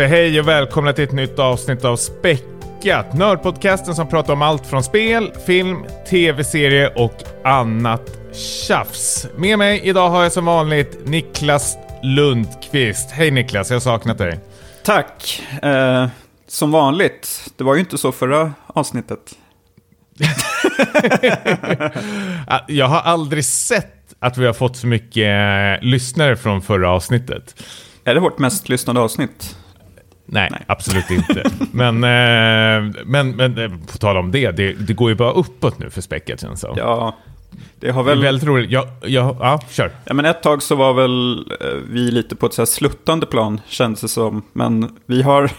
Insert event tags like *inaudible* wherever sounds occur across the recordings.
säger hej och välkomna till ett nytt avsnitt av Späckat. Nördpodcasten som pratar om allt från spel, film, tv-serie och annat tjafs. Med mig idag har jag som vanligt Niklas Lundqvist. Hej Niklas, jag har saknat dig. Tack. Eh, som vanligt, det var ju inte så förra avsnittet. *laughs* jag har aldrig sett att vi har fått så mycket eh, lyssnare från förra avsnittet. Är det vårt mest lyssnade avsnitt? Nej, Nej, absolut inte. men, eh, men, men eh, på tal om det, det, det, går ju bara uppåt nu för späcket känns det Ja, det har väl... Det är väldigt roligt. Ja, ja, ja, kör. Ja, men ett tag så var väl eh, vi lite på ett så här sluttande plan, kändes det som. Men vi har...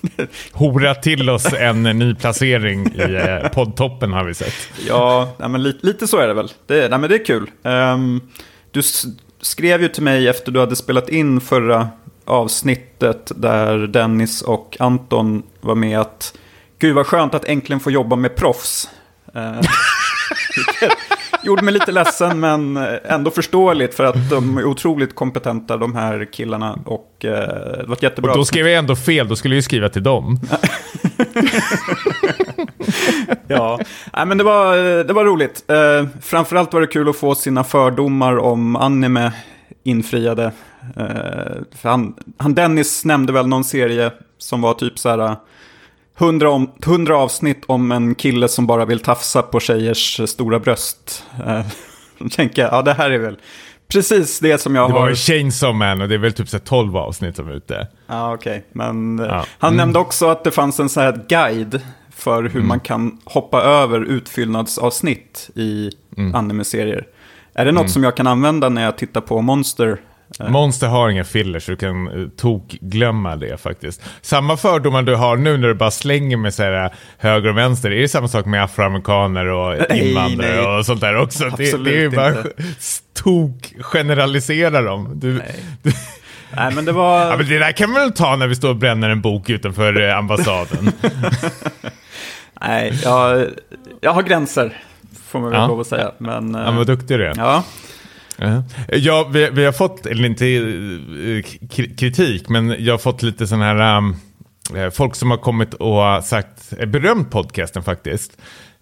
*laughs* Hora till oss en ny placering i poddtoppen har vi sett. Ja, nej, men lite, lite så är det väl. Det, nej, men det är kul. Um, du skrev ju till mig efter du hade spelat in förra avsnittet där Dennis och Anton var med att gud vad skönt att äntligen få jobba med proffs. Uh, *laughs* gjorde mig lite ledsen men ändå förståeligt för att de är otroligt kompetenta de här killarna. Och eh, det var jättebra... Och då skrev jag ändå fel, då skulle jag ju skriva till dem. *laughs* ja, Nej, men det var, det var roligt. Eh, framförallt var det kul att få sina fördomar om anime infriade. Eh, för han, han Dennis nämnde väl någon serie som var typ så här Hundra, om, hundra avsnitt om en kille som bara vill tafsa på tjejers stora bröst. Eh, *laughs* då tänker jag, ja det här är väl precis det som jag har... Det var Chainsaw Man och det är väl typ så 12 avsnitt som är ute. Ja, okej. Okay. Men eh, ja. han mm. nämnde också att det fanns en sån här guide för hur mm. man kan hoppa över utfyllnadsavsnitt i mm. anime-serier. Är det något mm. som jag kan använda när jag tittar på Monster Monster har inga fillers, så du kan uh, tok-glömma det faktiskt. Samma fördomar du har nu när du bara slänger med så här, höger och vänster, är det samma sak med afroamerikaner och invandrare nej, nej. och sånt där också? Det, det, är ju bara tok-generalisera dem. Du, nej. Du, *laughs* nej, men det var... Ja, men det där kan man väl ta när vi står och bränner en bok utanför eh, ambassaden. *laughs* nej, jag, jag har gränser, får man väl ja. lov att säga. Men, ja, vad duktig du är. Ja. Ja, vi, vi, har fått, eller inte eh, kritik, men jag har fått lite sån här, um, eh, folk som har kommit och sagt, eh, berömt podcasten faktiskt.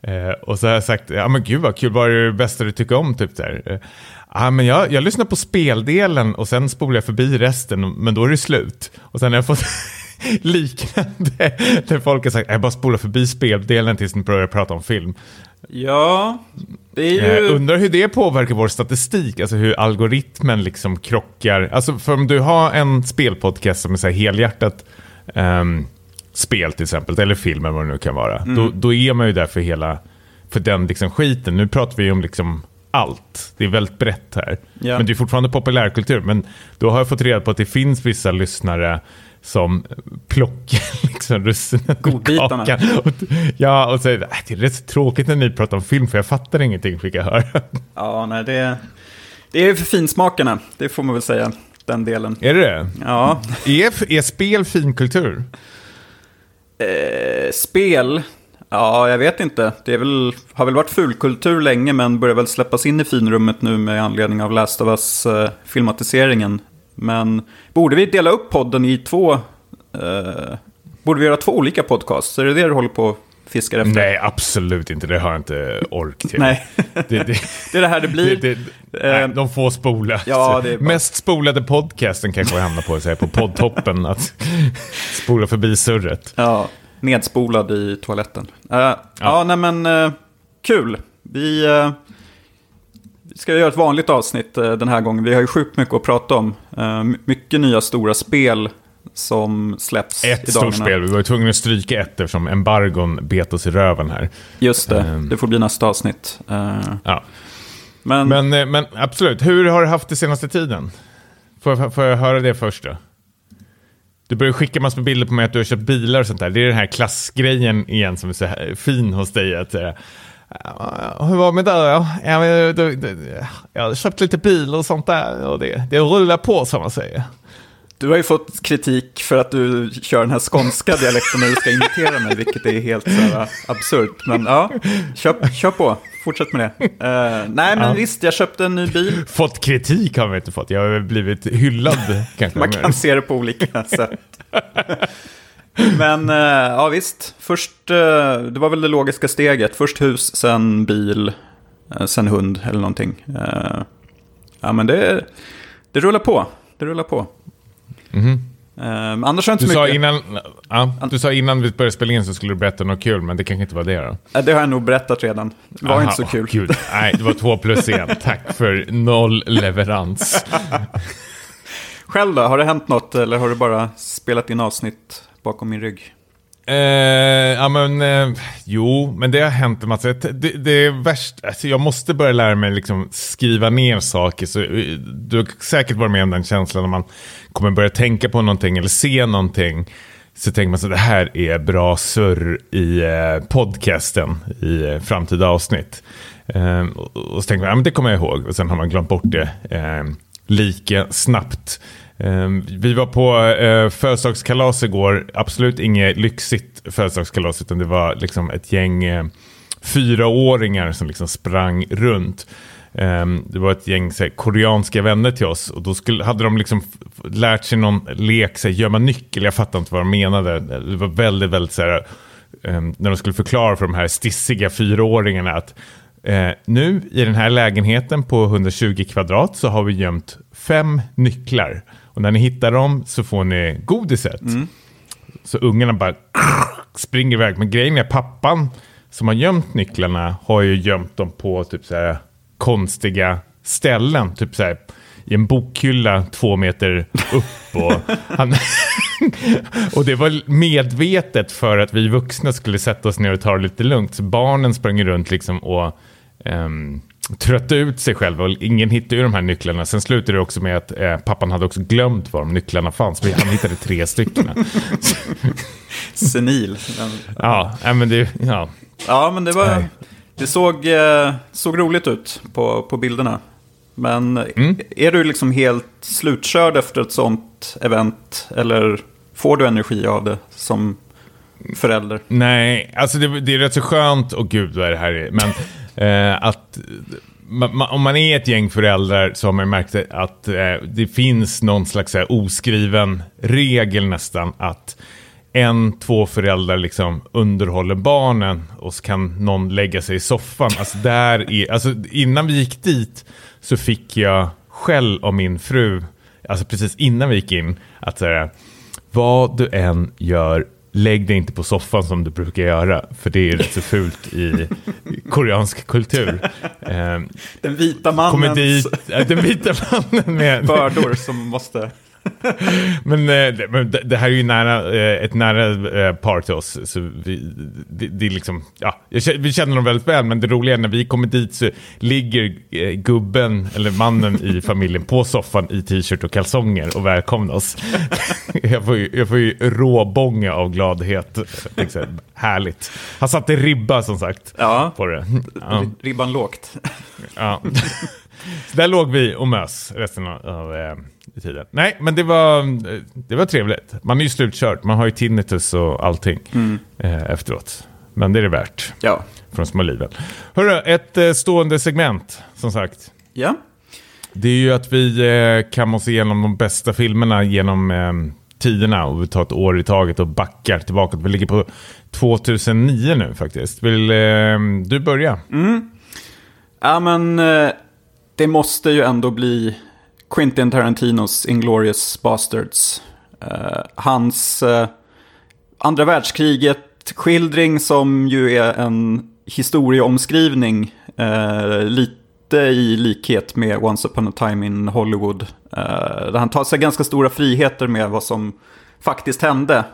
Uh, och så har jag sagt, ja men gud vad kul, vad är det bästa du tycker om? Typ där. Uh, ja, men jag, jag lyssnar på speldelen och sen spolar jag förbi resten, men då är det slut. Och sen har jag fått *laughs* liknande, där folk har sagt, jag bara spolar förbi speldelen tills ni börjar prata om film. Ja, det är ju... Jag undrar hur det påverkar vår statistik, alltså hur algoritmen liksom krockar. Alltså för om du har en spelpodcast som är så här helhjärtat um, spel till exempel, eller film eller vad det nu kan vara, mm. då, då är man ju där för hela, för den liksom skiten. Nu pratar vi om liksom allt. Det är väldigt brett här. Ja. Men det är fortfarande populärkultur. Men då har jag fått reda på att det finns vissa lyssnare som plockar *laughs* liksom russinen Godbitarna. Och, ja, och säger äh, det är rätt tråkigt när ni pratar om film för jag fattar ingenting fick jag höra. *laughs* Ja, nej det, det är för finsmakarna, det får man väl säga, den delen. Är det det? Ja. Är, är spel finkultur? Eh, spel? Ja, jag vet inte. Det väl, har väl varit fulkultur länge men börjar väl släppas in i finrummet nu med anledning av Last of Us-filmatiseringen. Men borde vi dela upp podden i två... Eh, borde vi göra två olika podcasts? Är det det du håller på fiskar efter? Nej, absolut inte. Det har jag inte ork till. Nej, det, det, *laughs* det är det här det blir. Det, nej, eh, de får spola. Ja, bara... Mest spolade podcasten kanske hamnar på, så här, på poddtoppen. att *laughs* spola förbi surret. Ja, nedspolad i toaletten. Uh, ja. ja, nej men uh, kul. Vi... Uh, ska göra ett vanligt avsnitt eh, den här gången. Vi har ju sjukt mycket att prata om. Eh, mycket nya stora spel som släpps ett i dagarna. Stort spel. Vi var tvungna att stryka ett eftersom embargon bet oss i röven här. Just det, um, det får bli nästa avsnitt. Uh, ja. men, men, men absolut, hur har du haft det senaste tiden? Får, får jag höra det först då? Du börjar skicka massor med bilder på mig att du har köpt bilar och sånt där. Det är den här klassgrejen igen som är så fin hos dig. Att, hur var det med det då? Jag, du, du, jag har köpt lite bil och sånt där och det, det rullar på som man säger. Du har ju fått kritik för att du kör den här skånska dialekten när du ska imitera mig, vilket är helt absurt. Men ja, kör, kör på. Fortsätt med det. Uh, nej, men ja. visst, jag köpte en ny bil. Fått kritik har vi inte fått. Jag har blivit hyllad. kanske. Man kan se det på olika sätt. Men uh, ja, visst. Först, uh, det var väl det logiska steget. Först hus, sen bil, sen hund eller någonting. ja, men det, det rullar på. Det rullar på. Mm. Um, annars har jag inte du mycket... Sa innan, ja, du sa innan vi började spela in så skulle du berätta något kul, men det kanske inte var det då? Det har jag nog berättat redan. Det var Aha, inte så kul. Gud. Nej, det var två plus en. *laughs* Tack för noll leverans. Själv då? Har det hänt något eller har du bara spelat in avsnitt bakom min rygg? Eh, ja men, eh, jo, men det har hänt en massa. Det, det är värst, alltså jag måste börja lära mig liksom skriva ner saker. Så, eh, du har säkert varit med om den känslan när man kommer börja tänka på någonting eller se någonting. Så tänker man så det här är bra surr i eh, podcasten i eh, framtida avsnitt. Eh, och, och, så tänker man, ja men det kommer jag ihåg. Och sen har man glömt bort det eh, lika snabbt. Ehm, vi var på eh, födelsedagskalas igår. Absolut inget lyxigt födelsedagskalas utan det var liksom ett gäng eh, fyraåringar som liksom sprang runt. Ehm, det var ett gäng så koreanska vänner till oss och då skulle, hade de liksom lärt sig någon lek, så gömma nyckel. Jag fattar inte vad de menade. Det var väldigt, väldigt så här, ehm, när de skulle förklara för de här stissiga fyraåringarna att eh, nu i den här lägenheten på 120 kvadrat så har vi gömt fem nycklar. Och när ni hittar dem så får ni godiset. Mm. Så ungarna bara springer iväg. Men grejen är pappan som har gömt nycklarna har ju gömt dem på typ så här konstiga ställen. Typ så här i en bokhylla två meter upp. Och, han *laughs* och det var medvetet för att vi vuxna skulle sätta oss ner och ta det lite lugnt. Så barnen sprang runt liksom och um, trötta ut sig själv och ingen hittade ju de här nycklarna. Sen slutade det också med att eh, pappan hade också glömt var de nycklarna fanns. Men han hittade tre stycken. *laughs* Senil. ja, men det, ja. ja, men det var... Det såg, eh, såg roligt ut på, på bilderna. Men mm. är du liksom helt slutkörd efter ett sånt event? Eller får du energi av det som förälder? Nej, alltså det, det är rätt så skönt. Och gud vad är det här är. Men Eh, att om man är ett gäng föräldrar så har man märkt att eh, det finns någon slags här, oskriven regel nästan att en, två föräldrar liksom underhåller barnen och så kan någon lägga sig i soffan. Alltså, där är, alltså, innan vi gick dit så fick jag skäll av min fru, alltså precis innan vi gick in, att säga vad du än gör lägg dig inte på soffan som du brukar göra, för det är rätt så fult i koreansk kultur. Den vita mannens... Dit, den vita *laughs* mannen med... Bördor som måste... men, eh, men det här är ju nära, eh, ett nära eh, par till oss. Så vi, det, det är liksom, ja, vi känner dem väldigt väl, men det roliga är när vi kommer dit så ligger gubben, eller mannen i familjen, på soffan i t-shirt och kalsonger och välkomnar oss. *laughs* jag, får ju, jag får ju råbånga av gladhet. Liksom, härligt. Han satte ribba som sagt ja, på det. Ja. Ribban lågt. ja. *laughs* Så där låg vi och mös resten av eh, tiden. Nej, men det var, det var trevligt. Man är ju slutkörd. Man har ju tinnitus och allting mm. eh, efteråt. Men det är det värt. Ja. För de små liven. Hörru, ett eh, stående segment, som sagt. Ja. Det är ju att vi eh, kan oss igenom de bästa filmerna genom tiderna och vi tar ett år i taget och backar tillbaka. Vi ligger på 2009 nu faktiskt. Vill du börja? Mm. Ja, men det måste ju ändå bli Quentin Tarantinos Inglourious Bastards. Uh, hans uh, andra världskriget-skildring som ju är en historieomskrivning. Uh, lite i likhet med Once upon a time in Hollywood. där han tar sig ganska stora friheter med vad som faktiskt hände.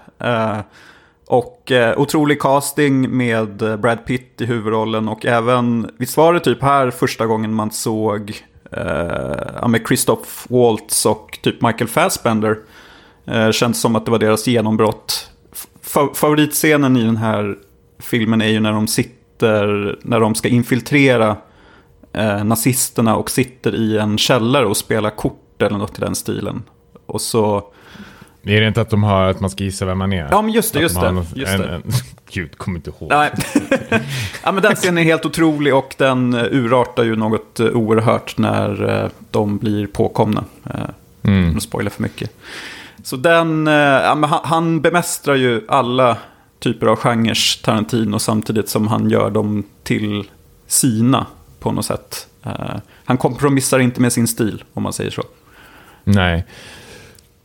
Och eh, otrolig casting med Brad Pitt i huvudrollen och även, visst var det typ här första gången man såg eh, med Christoph Waltz och typ Michael Fassbender. Eh, känns som att det var deras genombrott. F favoritscenen i den här filmen är ju när de sitter, när de ska infiltrera eh, nazisterna och sitter i en källare och spelar kort eller något i den stilen. Och så... Är det inte att de har att man ska gissa vem man är? Ja, men just det, Att just de det. Just en, det. En, *laughs* gud, kommer inte ihåg. Nej. *laughs* ja, men den scenen är helt otrolig och den eh, urartar ju något eh, oerhört när eh, de blir påkomna. Mm. Utan att spoila för mycket. Så den, ja, men han, han bemästrar ju alla typer av genres Tarantino samtidigt som han gör dem till sina på något sätt. Han kompromissar inte med sin stil, om man säger så. Nej.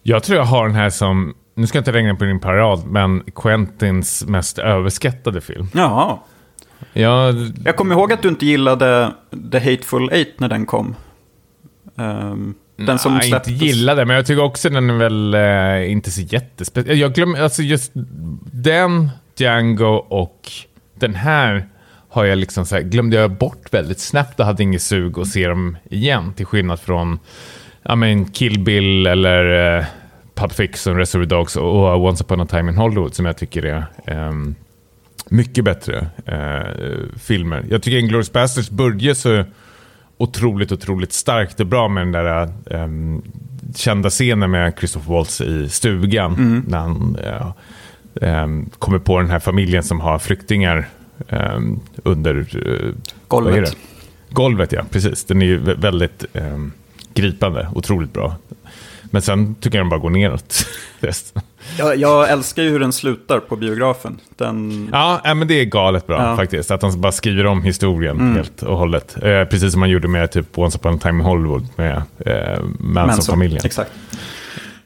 Jag tror jag har den här som, nu ska jag inte regna på din parad, men Quentins mest överskattade film. Jaha. Jag, Jag kommer ihåg att du inte gillade The Hateful Eight när den kom. Ehm, den som nej, inte släpptes. gillade, men jag tycker också den är väl eh, inte så jättespeciell. Jag glömmer, alltså just den, Django och den här har jag liksom så här, glömde jag bort väldigt snabbt och hade inget sug att se dem igen. Till skillnad från ja, men Kill Bill eller eh, Pulp Fiction, Reservoir Dogs och, Once upon a time in Hollywood som jag tycker är ehm, mycket bättre eh, filmer. Jag tycker Inglourious Basterds börjar så otroligt, otroligt starkt och bra med den där ehm, kända scenen med Christopher Waltz i stugan. När han eh, ehm, kommer på den här familjen som har flyktingar ehm, under är Golvet. Golvet, ja. Precis. Den är ju vä- väldigt ehm, gripande. Otroligt bra. Men sen tycker jag den bara går neråt. *laughs* Jag, jag älskar ju hur den slutar på biografen. Den... Ja, men det är galet bra Ja. faktiskt. Att han bara skriver om historien helt och hållet. Eh, precis som man gjorde med typ Once upon a time in Hollywood med eh, Manson-familjen. Exakt.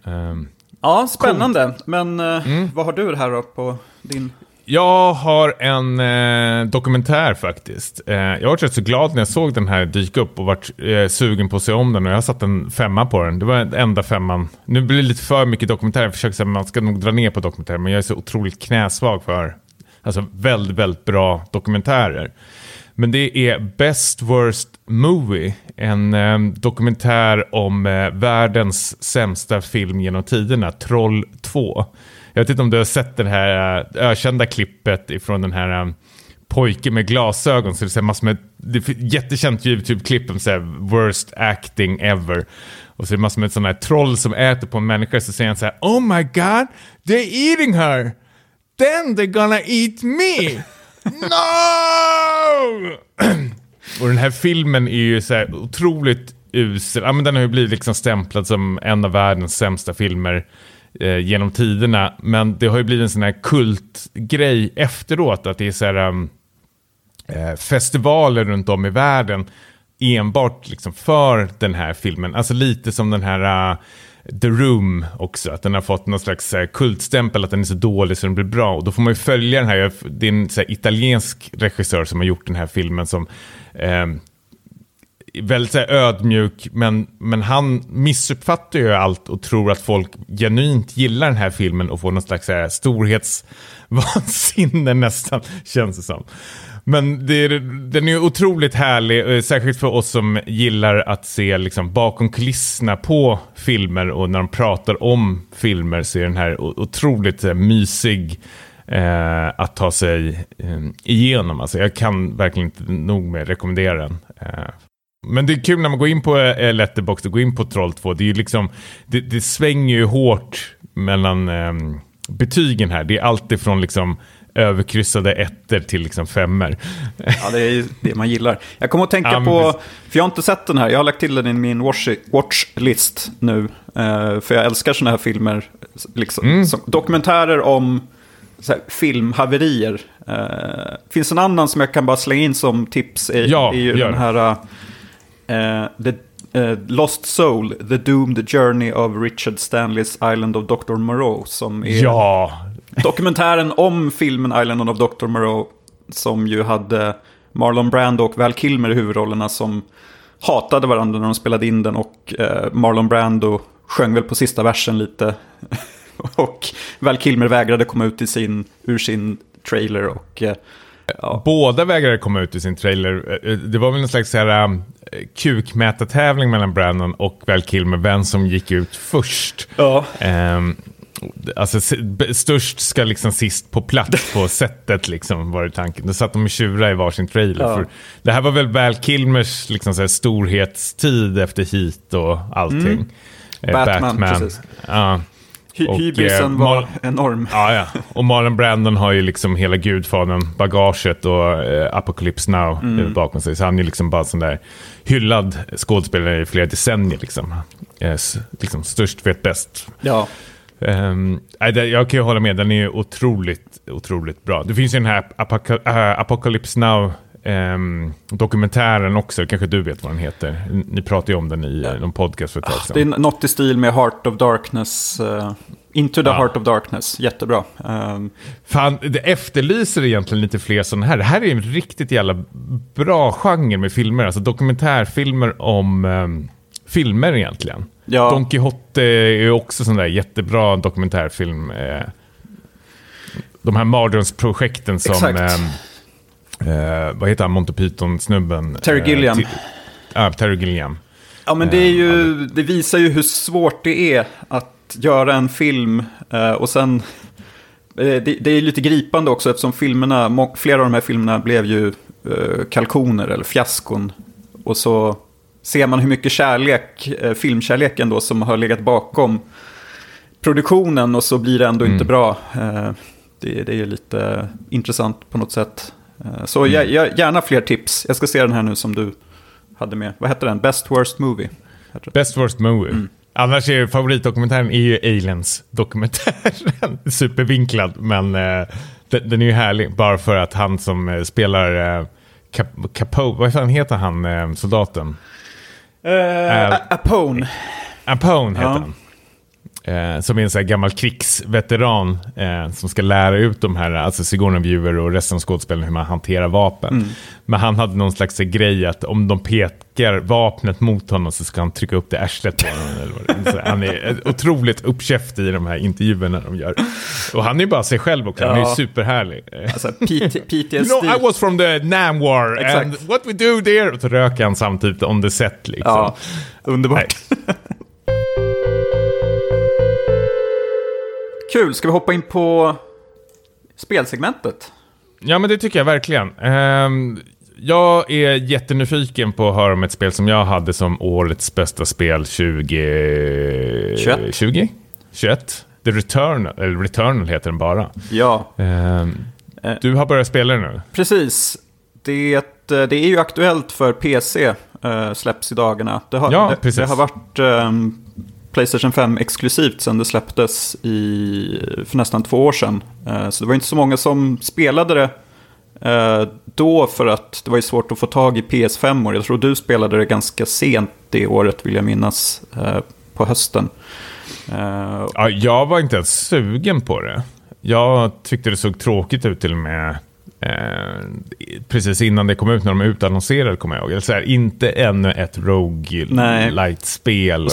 Ehm, Ja, spännande. Men eh, Mm. vad har du här då på din... Jag har en eh, dokumentär faktiskt. Eh, jag var rätt så glad när jag såg den här dyka upp och vart eh, sugen på att se om den och jag har satt en femma på den. Det var den enda femman. Nu blir det lite för mycket dokumentär. Jag försöker säga att man ska nog dra ner på dokumentär men jag är så otroligt knäsvag för alltså, väldigt, väldigt bra dokumentärer. Men det är Best Worst Movie, en eh, dokumentär om eh, världens sämsta film genom tiderna, Troll 2. Jag vet inte om du har sett det här eh, ökända klippet ifrån den här eh, pojken med glasögon. Så det är massor med, det är jättekänt YouTube-klipp om så här, worst acting ever. Och så är det massor med sådana här troll som äter på en människa. Så säger han så här, oh my god, they're eating her. Then they're gonna eat me. *laughs* No! *clears throat* Och den här filmen är ju så här otroligt usel. Ja, men den har ju blivit liksom stämplad som en av världens sämsta filmer eh, genom tiderna. Men det har ju blivit en sån här kultgrej efteråt. Att det är så här um, eh, festivaler runt om i världen enbart liksom för den här filmen. Alltså lite som den här uh, The Room också. Att den har fått någon slags uh, kultstämpel att den är så dålig så den blir bra. Och då får man ju följa den här. Det är en så här, italiensk regissör som har gjort den här filmen som ehm, väldigt så här, ödmjuk, men, men han missuppfattar ju allt och tror att folk genuint gillar den här filmen och får någon slags så här, storhetsvansinne *laughs* nästan, känns det som. Men det är, den är otroligt härlig, eh, särskilt för oss som gillar att se liksom, bakom kulisserna på filmer och när de pratar om filmer så är den här otroligt här, mysig eh, att ta sig eh, igenom. Alltså, jag kan verkligen inte nog med rekommendera den. Eh, men det är kul när man går in på eh, Letterboxd och går in på Troll 2. Det, är ju liksom, det, det svänger ju hårt mellan ehm, betygen här. Det är alltifrån liksom överkryssade ettor till liksom femmer. Ja, det är ju det man gillar. Jag kommer att tänka men på, för jag har inte sett den här, jag har lagt till den i min watch, watchlist nu. eh, för jag älskar sådana här filmer, liksom, Mm. som, dokumentärer om så här, filmhaverier. Eh, finns en annan som jag kan bara slänga in som tips, är, Ja, gör den här eh, the, eh, Lost Soul, The Doomed Journey of Richard Stanleys Island of Dr. Moreau. Som är Ja, Dokumentären om filmen Island of Dr. Moreau som ju hade Marlon Brando och Val Kilmer i huvudrollerna som hatade varandra när de spelade in den och eh, Marlon Brando sjöng väl på sista versen lite. *laughs* och Val Kilmer vägrade komma ut i sin, ur sin trailer och ja. båda vägrade komma ut i sin trailer. Eh, Det var väl en slags här, um, kukmätartävling mellan Brandon och Val Kilmer, vem som gick ut först. ja. Ehm, alltså, störst ska liksom sist på plats på *laughs* sättet, liksom, var det tanken. Då satt de och tjurade i varsin trailer. Ja. För det här var väl Val Kilmers liksom, så här, storhetstid efter Heat och allting. eh, Batman, precis. Ja. Hy Och, hybrisen eh, var Mar- enorm. *laughs* Ja, ja. Och Marlon Brandon har ju liksom hela gudfadern, bagaget och eh, Apocalypse Now eh, bakom sig. Så han är liksom bara sån där hyllad skådespelare i flera decennier. Liksom. Eh, liksom störst vet bäst. Ja. Um, jag kan ju hålla med, den är ju otroligt, otroligt bra. Det finns ju den här äh, Apocalypse Now ehm, dokumentären också, kanske du vet vad den heter. Ni pratade ju om den i eh, någon podcast för ett tag Det är sedan. något i stil med Heart of Darkness. eh, Into the Ja. Heart of Darkness. Jättebra. Um, Fan, det efterlyser egentligen lite fler sådana här. Det här är en riktigt jävla bra genre med filmer, alltså dokumentärfilmer om ehm, filmer egentligen. Ja. Don Quixote är också sån där jättebra dokumentärfilm. Eh, de här mardrömsprojekten som... Exakt. Eh, vad heter han, Monty Python-snubben? Terry Eh, Gilliam. ti- Ja, Terry Gilliam. Ja, men det, är ju, det visar ju hur svårt det är att göra en film eh, och sen... eh, Det, det är lite gripande också eftersom filmerna, flera av de här filmerna blev ju eh, kalkoner eller fiaskon. Och så ser man hur mycket kärlek, eh, filmkärlek ändå som har legat bakom produktionen och så blir det ändå inte bra. Eh, det, det är ju lite intressant på något sätt. Eh, så jag, gärna fler tips. Jag ska se den här nu som du hade med. Vad hette den? Best Worst Movie? Best Worst Movie. Annars är favoritdokumentären är ju Aliens-dokumentären. *laughs* Supervinklad, men eh, den, den är ju härlig. Bara för att han som eh, spelar eh, Cap- Capo, vad fan heter han, eh, soldaten? Uh, Apone. Apone heter Ja. han. Eh, som är en sån gammal krigsveteran eh, som ska lära ut de här, alltså Sigourney och resten av skådespelarna hur man hanterar vapen. Men han hade någon slags grej att om de pekar vapnet mot honom så ska han trycka upp det arslet på honom. Eller han är otroligt uppkäftig i de här intervjuerna de gör. Och han är ju bara sig själv också, han är ju Ja. superhärlig. Alltså PT, PTSD. You know, I was from the Nam War Exakt. and what we do there. Och så röker han samtidigt on the set liksom. Ja, underbart. Kul, ska vi hoppa in på spelsegmentet? Ja, men det tycker jag verkligen. Ehm, jag är jättenyfiken på att höra om ett spel som jag hade som årets bästa spel 20... 21. 20? 21? The Returnal, eller Returnal heter den bara. Ja, Ehm, Eh. du har börjat spela den nu? precis. Det, eh, det är ju aktuellt för PC, eh, släpps i dagarna. Det har, Ja, det, precis. det har varit ehm, Playstation 5 exklusivt sen det släpptes i, för nästan två år sedan. Eh, så det var inte så många som spelade det eh, då för att det var ju svårt att få tag i PS5. -or. Jag tror du spelade det ganska sent det året vill jag minnas, eh, på hösten. Ja, jag var inte ens sugen på det. Jag tyckte det såg tråkigt ut till och med. Eh, precis innan det kom ut, när de utannonserade, kommer jag ihåg. Eller så här, inte ännu ett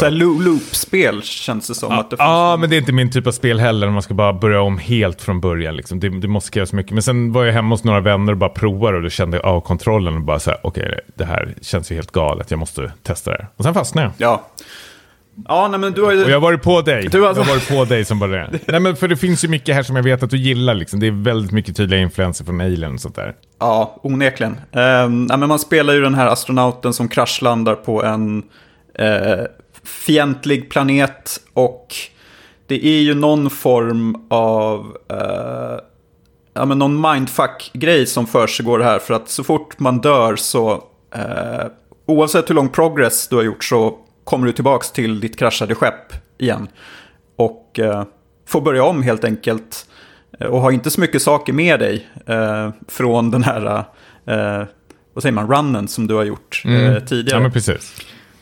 här lo- loop-spel känns det som. att det Ja, men det är inte min typ av spel heller. när Man ska bara börja om helt från början. Liksom. Det, det måste krävas mycket. Men sen var jag hemma hos några vänner och bara provade och då kände jag av kontrollen och bara så här, okej, det här känns ju helt galet. Jag måste testa det här. Och sen fastnade jag. Ja. Ja, nej men du har ju... Och jag har varit på dig. Du alltså- Jag har varit på dig som bara det. Nej, men för det finns ju mycket här som jag vet att du gillar. Liksom. Det är väldigt mycket tydliga influenser från Alien och sånt där. Ja, onekligen. Um, nej, men man spelar ju den här astronauten som kraschlandar på en eh, fientlig planet och det är ju någon form av eh, ja, men någon mindfuck-grej som försiggår här för att så fort man dör så eh, oavsett hur lång progress du har gjort så kommer du tillbaka till ditt kraschade skepp igen. Och eh, får börja om helt enkelt. Eh, Och har inte så mycket saker med dig eh, från den här, eh, vad säger man, runnen som du har gjort eh, tidigare. Ja, men precis.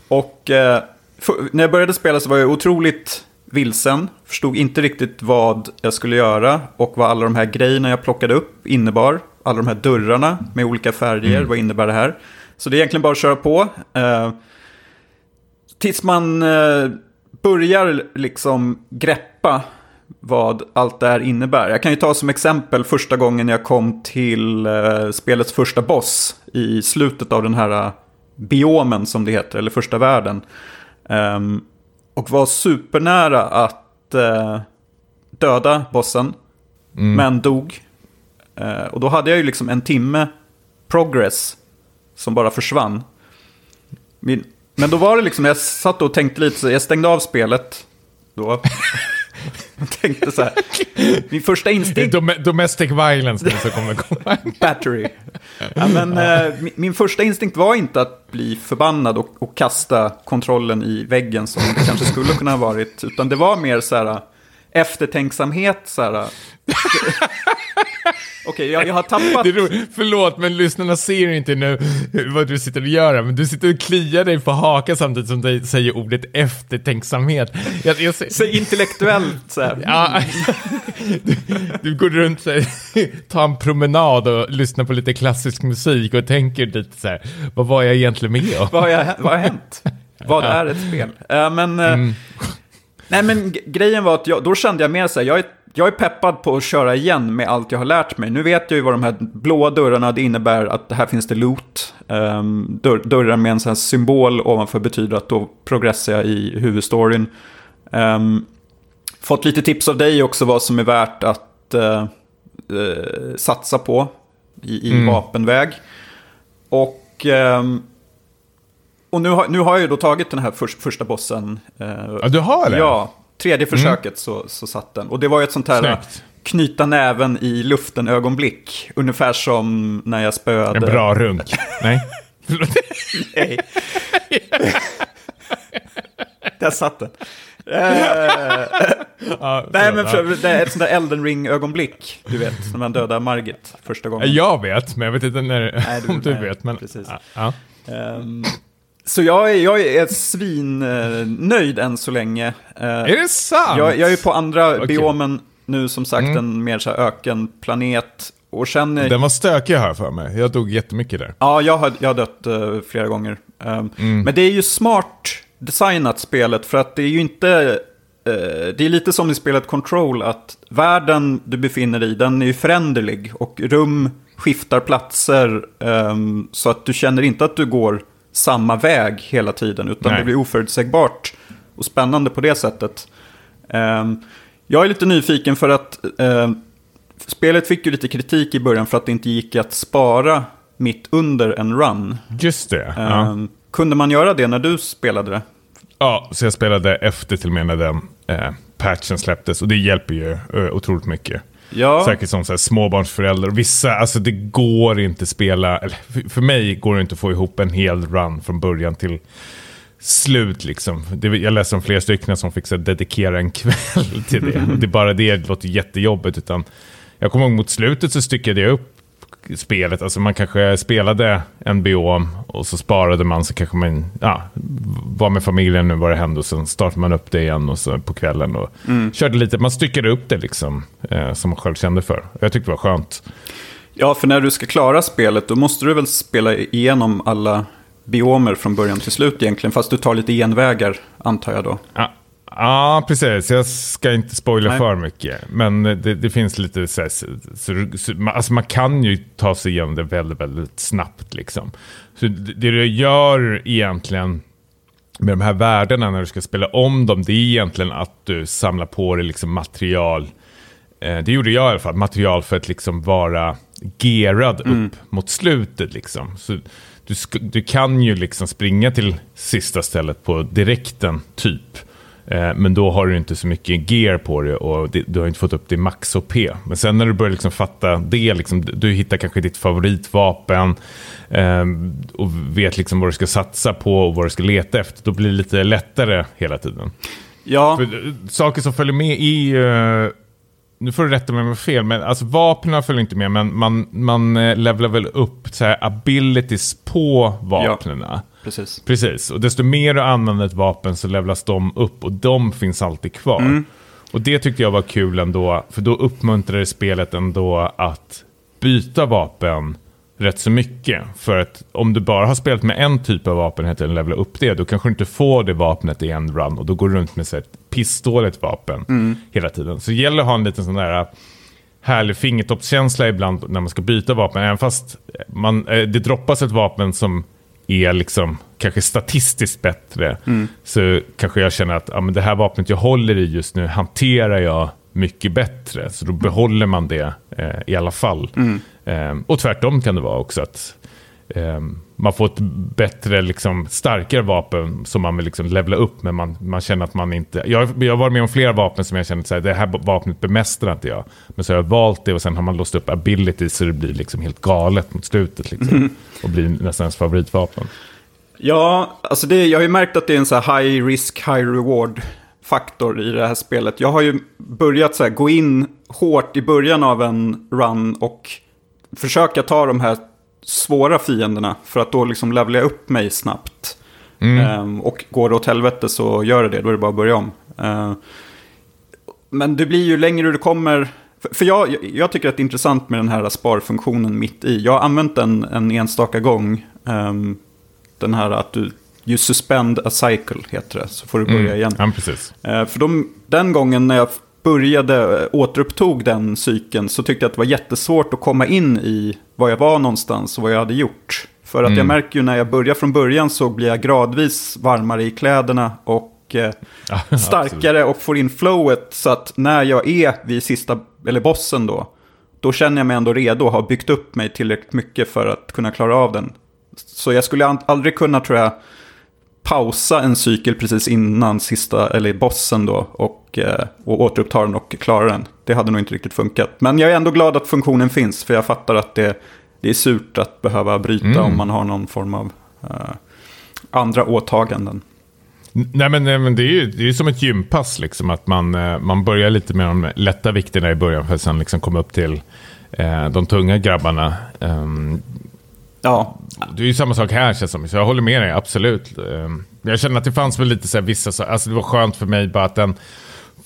Och eh, för, när jag började spela så var jag otroligt vilsen. Förstod inte riktigt vad jag skulle göra och vad alla de här grejerna jag plockade upp innebar. Alla de här dörrarna med olika färger, vad innebär det här? Så det är egentligen bara att köra på. Tills man eh, börjar liksom greppa vad allt det här innebär. Jag kan ju ta som exempel första gången jag kom till eh, spelets första boss i slutet av den här eh, biomen som det heter, eller första världen. Ehm, och var supernära att döda bossen, men dog. Och då hade jag ju liksom en timme progress som bara försvann. Min, Men då var det liksom, jag satt och tänkte lite, så jag stängde av spelet då. Jag tänkte så här, min första instinkt... Dom domestic violence nu så kommer komma. Battery. Ja, men, eh, min, min första instinkt var inte att bli förbannad och, och kasta kontrollen i väggen som det kanske skulle kunna ha varit. Utan det var mer så här eftertänksamhet. Så här, Okej, jag, jag har tappat... Det är. Förlåt, men lyssnarna ser inte nu *laughs* vad du sitter och gör, men du sitter och kliar dig på hakan samtidigt som du säger ordet eftertänksamhet. Jag, jag säger... Så intellektuellt så här. Ja, *laughs* du, du, går runt så här, *laughs* tar en promenad och lyssnar på lite klassisk musik och tänker lite så här, vad var jag egentligen med om? vad, har jag, vad har hänt? Vad är ett spel? Uh, men, uh, mm. Nej, men grejen var att jag, då kände jag mer så här, jag är jag är peppad på att köra igen med allt jag har lärt mig. Nu vet jag ju vad de här blåa dörrarna det innebär att här finns det loot. Um, dörr, dörrar med en sån här symbol ovanför betyder att då progressar jag i huvudstoryn. Um, fått lite tips av dig också vad som är värt att uh, uh, satsa på i, i mm. vapenväg. Och, um, och nu, har, nu har jag ju då tagit den här för, första bossen. Uh, ja, du har det? Ja, Tredje mm. försöket mm. så, så satt den. Och det var ju ett sånt här Snyggt. knyta näven i luften ögonblick. Ungefär som när jag spöade. En bra runk. Nej. *laughs* Nej. Där satt den. Ja, nej, men för, det är ett sånt där Elden Ring-ögonblick. Du vet, när man dödar Margit första gången. Jag vet, men jag vet inte när, nej, du, om du nej, vet. Men, precis. Ja. Um, så jag är, jag är svinnöjd än så länge. Eh, är det sant? Jag, jag är på andra okay. biomen nu, som sagt, mm. en mer så här ökenplanet. Och känner... Den var stökig här för mig. Jag dog jättemycket där. Ja, jag har, jag har dött uh, flera gånger. Um, mm. Men det är ju smart designat spelet, för att det är ju inte... Uh, det är lite som i spelet Control, att världen du befinner dig i, den är ju föränderlig. Och rum skiftar platser, um, så att du känner inte att du går samma väg hela tiden, utan Nej. det blir oförutsägbart och spännande på det sättet. Um, jag är lite nyfiken för att uh, spelet fick ju lite kritik i början för att det inte gick att spara mitt under en run. Just det. Ja. Ehm, kunde man göra det när du spelade det? Ja, så jag spelade efter till och med när den eh, patchen släpptes. Och det hjälper ju eh, otroligt mycket. Ja. Säkert som så här, småbarnsförälder. Vissa, alltså det går inte att spela, eller för, mig går det inte att få ihop en hel run från början till slut liksom. Det, jag läste om flera stycken som fick så här, dedikera en *laughs* kväll till det. det är bara det, det låter jättejobbigt. Utan jag kommer ihåg mot slutet så styckade jag upp spelet. Alltså man kanske spelade en biom och så sparade man så kanske man ja, var med familjen nu vad det hände och sen startade man upp det igen och så på kvällen och mm. körde lite. Man styckade upp det liksom eh, som man själv kände för. Jag tyckte det var skönt. Ja, för när du ska klara spelet då måste du väl spela igenom alla biomer från början till slut egentligen. Fast du tar lite genvägar antar jag då. Ja, Ja, precis. Jag ska inte spoila Nej. för mycket. Men det, det finns lite så, här, så, så, alltså man kan ju ta sig igenom det väldigt, väldigt snabbt. Liksom. Så det, det du gör egentligen med de här värdena när du ska spela om dem, det är egentligen att du samlar på dig liksom material. Eh, det gjorde jag i alla fall, material för att liksom vara gerad mm. upp mot slutet. Liksom. Så du, du kan ju liksom springa till sista stället på direkten, typ. Eh, men då har du inte så mycket gear på det och du har inte fått upp det max OP. Men sen när du börjar liksom fatta det, liksom, du hittar kanske ditt favoritvapen eh, och vet liksom vad du ska satsa på och vad du ska leta efter, då blir det lite lättare hela tiden. Ja. För, eh, saker som följer med i... Uh, nu får du rätta mig om jag har fel, men alltså vapnen följer inte med, men man, man levlar väl upp så här, abilities på vapnen. Ja precis. Precis, och desto mer du använder ett vapen så levlas de upp och de finns alltid kvar. Mm. Och det tyckte jag var kul ändå, för då uppmuntrade spelet ändå att byta vapen rätt så mycket. För att om du bara har spelat med en typ av vapen tiden levla upp det, då kanske du inte får det vapnet i en run och då går du runt med ett pissdåligt vapen mm. hela tiden. Så det gäller att ha en liten sån där härlig fingertoppskänsla ibland när man ska byta vapen. Även fast man, eh, det droppas ett vapen som är liksom kanske statistiskt bättre mm. så kanske jag känner att ja, men det här vapnet jag håller i just nu hanterar jag mycket bättre. Så då behåller man det eh, i alla fall. Mm. Eh, och tvärtom kan det vara också att eh, man får ett bättre, liksom, starkare vapen som man vill liksom levla upp, men man, man känner att man inte... Jag, jag har varit med om flera vapen som jag känner att det här vapnet bemästrar inte jag. Men så har jag valt det och sen har man låst upp ability så det blir liksom helt galet mot slutet. Liksom, mm. Och blir nästan ens favoritvapen. Ja, alltså det, jag har ju märkt att det är en så high risk, high reward faktor i det här spelet. Jag har ju börjat så gå in hårt i början av en run och försöka ta de här svåra fienderna för att då liksom levla upp mig snabbt. Mm. Um, och går det åt helvete så gör det det, då är det bara att börja om. Uh, men det blir ju längre du kommer... För jag, jag tycker att det är intressant med den här sparfunktionen mitt i. Jag har använt den en enstaka gång. Um, den här att du You suspend a cycle heter det, så får du börja mm. igen. Ja, precis. Uh, för de, den gången när jag började, återupptog den cykeln så tyckte jag att det var jättesvårt att komma in i var jag var någonstans och vad jag hade gjort. För att mm. jag märker ju när jag börjar från början så blir jag gradvis varmare i kläderna och eh, *laughs* starkare och får in flowet. Så att när jag är vid sista, eller bossen då, då känner jag mig ändå redo och har byggt upp mig tillräckligt mycket för att kunna klara av den. Så jag skulle aldrig kunna, tror jag, pausa en cykel precis innan sista, eller bossen då, och, eh, och återuppta den och klara den. Det hade nog inte riktigt funkat. Men jag är ändå glad att funktionen finns, för jag fattar att det, det är surt att behöva bryta mm. om man har någon form av uh, andra åtaganden. Nej men, nej, men det är ju det är som ett gympass, liksom, att man, eh, man börjar lite med de lätta vikterna i början för att sen liksom komma upp till eh, de tunga grabbarna. Um, Ja. Det är ju samma sak här känns som. Så jag håller med dig, absolut. Ehm, jag känner att det fanns väl lite så här vissa, alltså det var skönt för mig bara att den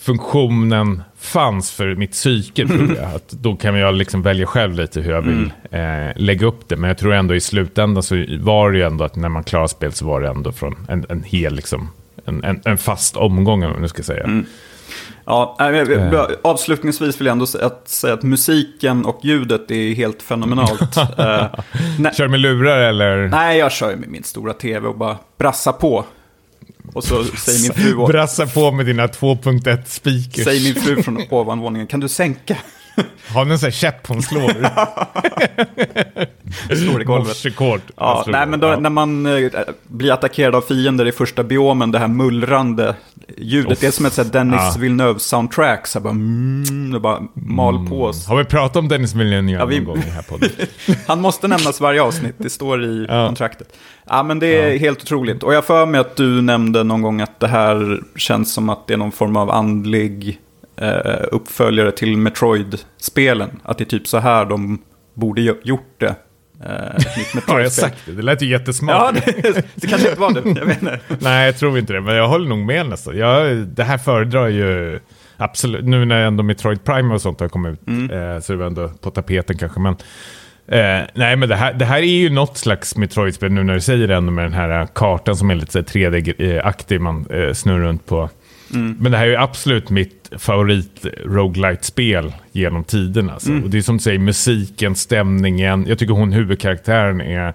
funktionen fanns för mitt psyke tror jag. Att då kan jag liksom välja själv lite hur jag vill mm. eh, lägga upp det. Men jag tror ändå i slutändan så var det ju ändå att när man klarar spel så var det ändå från en, en hel, liksom, en, en, en fast omgång om man nu ska säga. Mm. Ja, äh, avslutningsvis vill jag ändå säga att, säga att musiken och ljudet är helt fenomenalt. *laughs* uh, kör med lurar eller? Nej, jag kör med min stora tv och bara brassar på. Och så säger min fru... Brassa på med dina 2.1 speakers. Säger min fru från *laughs* ovanvåningen, kan du sänka? *laughs* Har ni en sån här käpp hon slår? *laughs* slår i golvet. Morsekord. Ja, nej, men då, ja. när man äh, blir attackerad av fiender i första biomen, det här mullrande ljudet, Off. det är som ett så här, Dennis ja. Villeneuve-soundtrack. Så bara, mm, bara mal mm. på oss. Har vi pratat om Dennis Villeneuve ja, vi... någon gång i här podden? *laughs* Han måste nämnas varje avsnitt, det står i ja. kontraktet. Ja, men det är helt otroligt. Och jag för mig att du nämnde någon gång att det här känns som att det är någon form av andlig eh, uppföljare till Metroid-spelen. Att det är typ så här de borde gjort det. Eh, Har jag sagt det? Det lät ju jättesmart. Ja, det, det kanske inte var det. Jag inte. *laughs* Nej, jag tror inte det. Men jag håller nog med nästan. Jag, det här föredrar ju absolut. Nu när ändå Metroid Prime och sånt har kommit ut. Mm. Eh, så är det ändå på tapeten kanske. Men, eh, nej, men det här, det här är ju något slags Metroid-spel nu när du säger det ändå med den här kartan som är lite 3D-aktig. Man eh, snurrar runt på. Mm. Men det här är absolut mitt favorit roguelite spel genom tiden. Alltså. Mm. Och det är som du säger, musiken, stämningen. Jag tycker hon huvudkaraktären är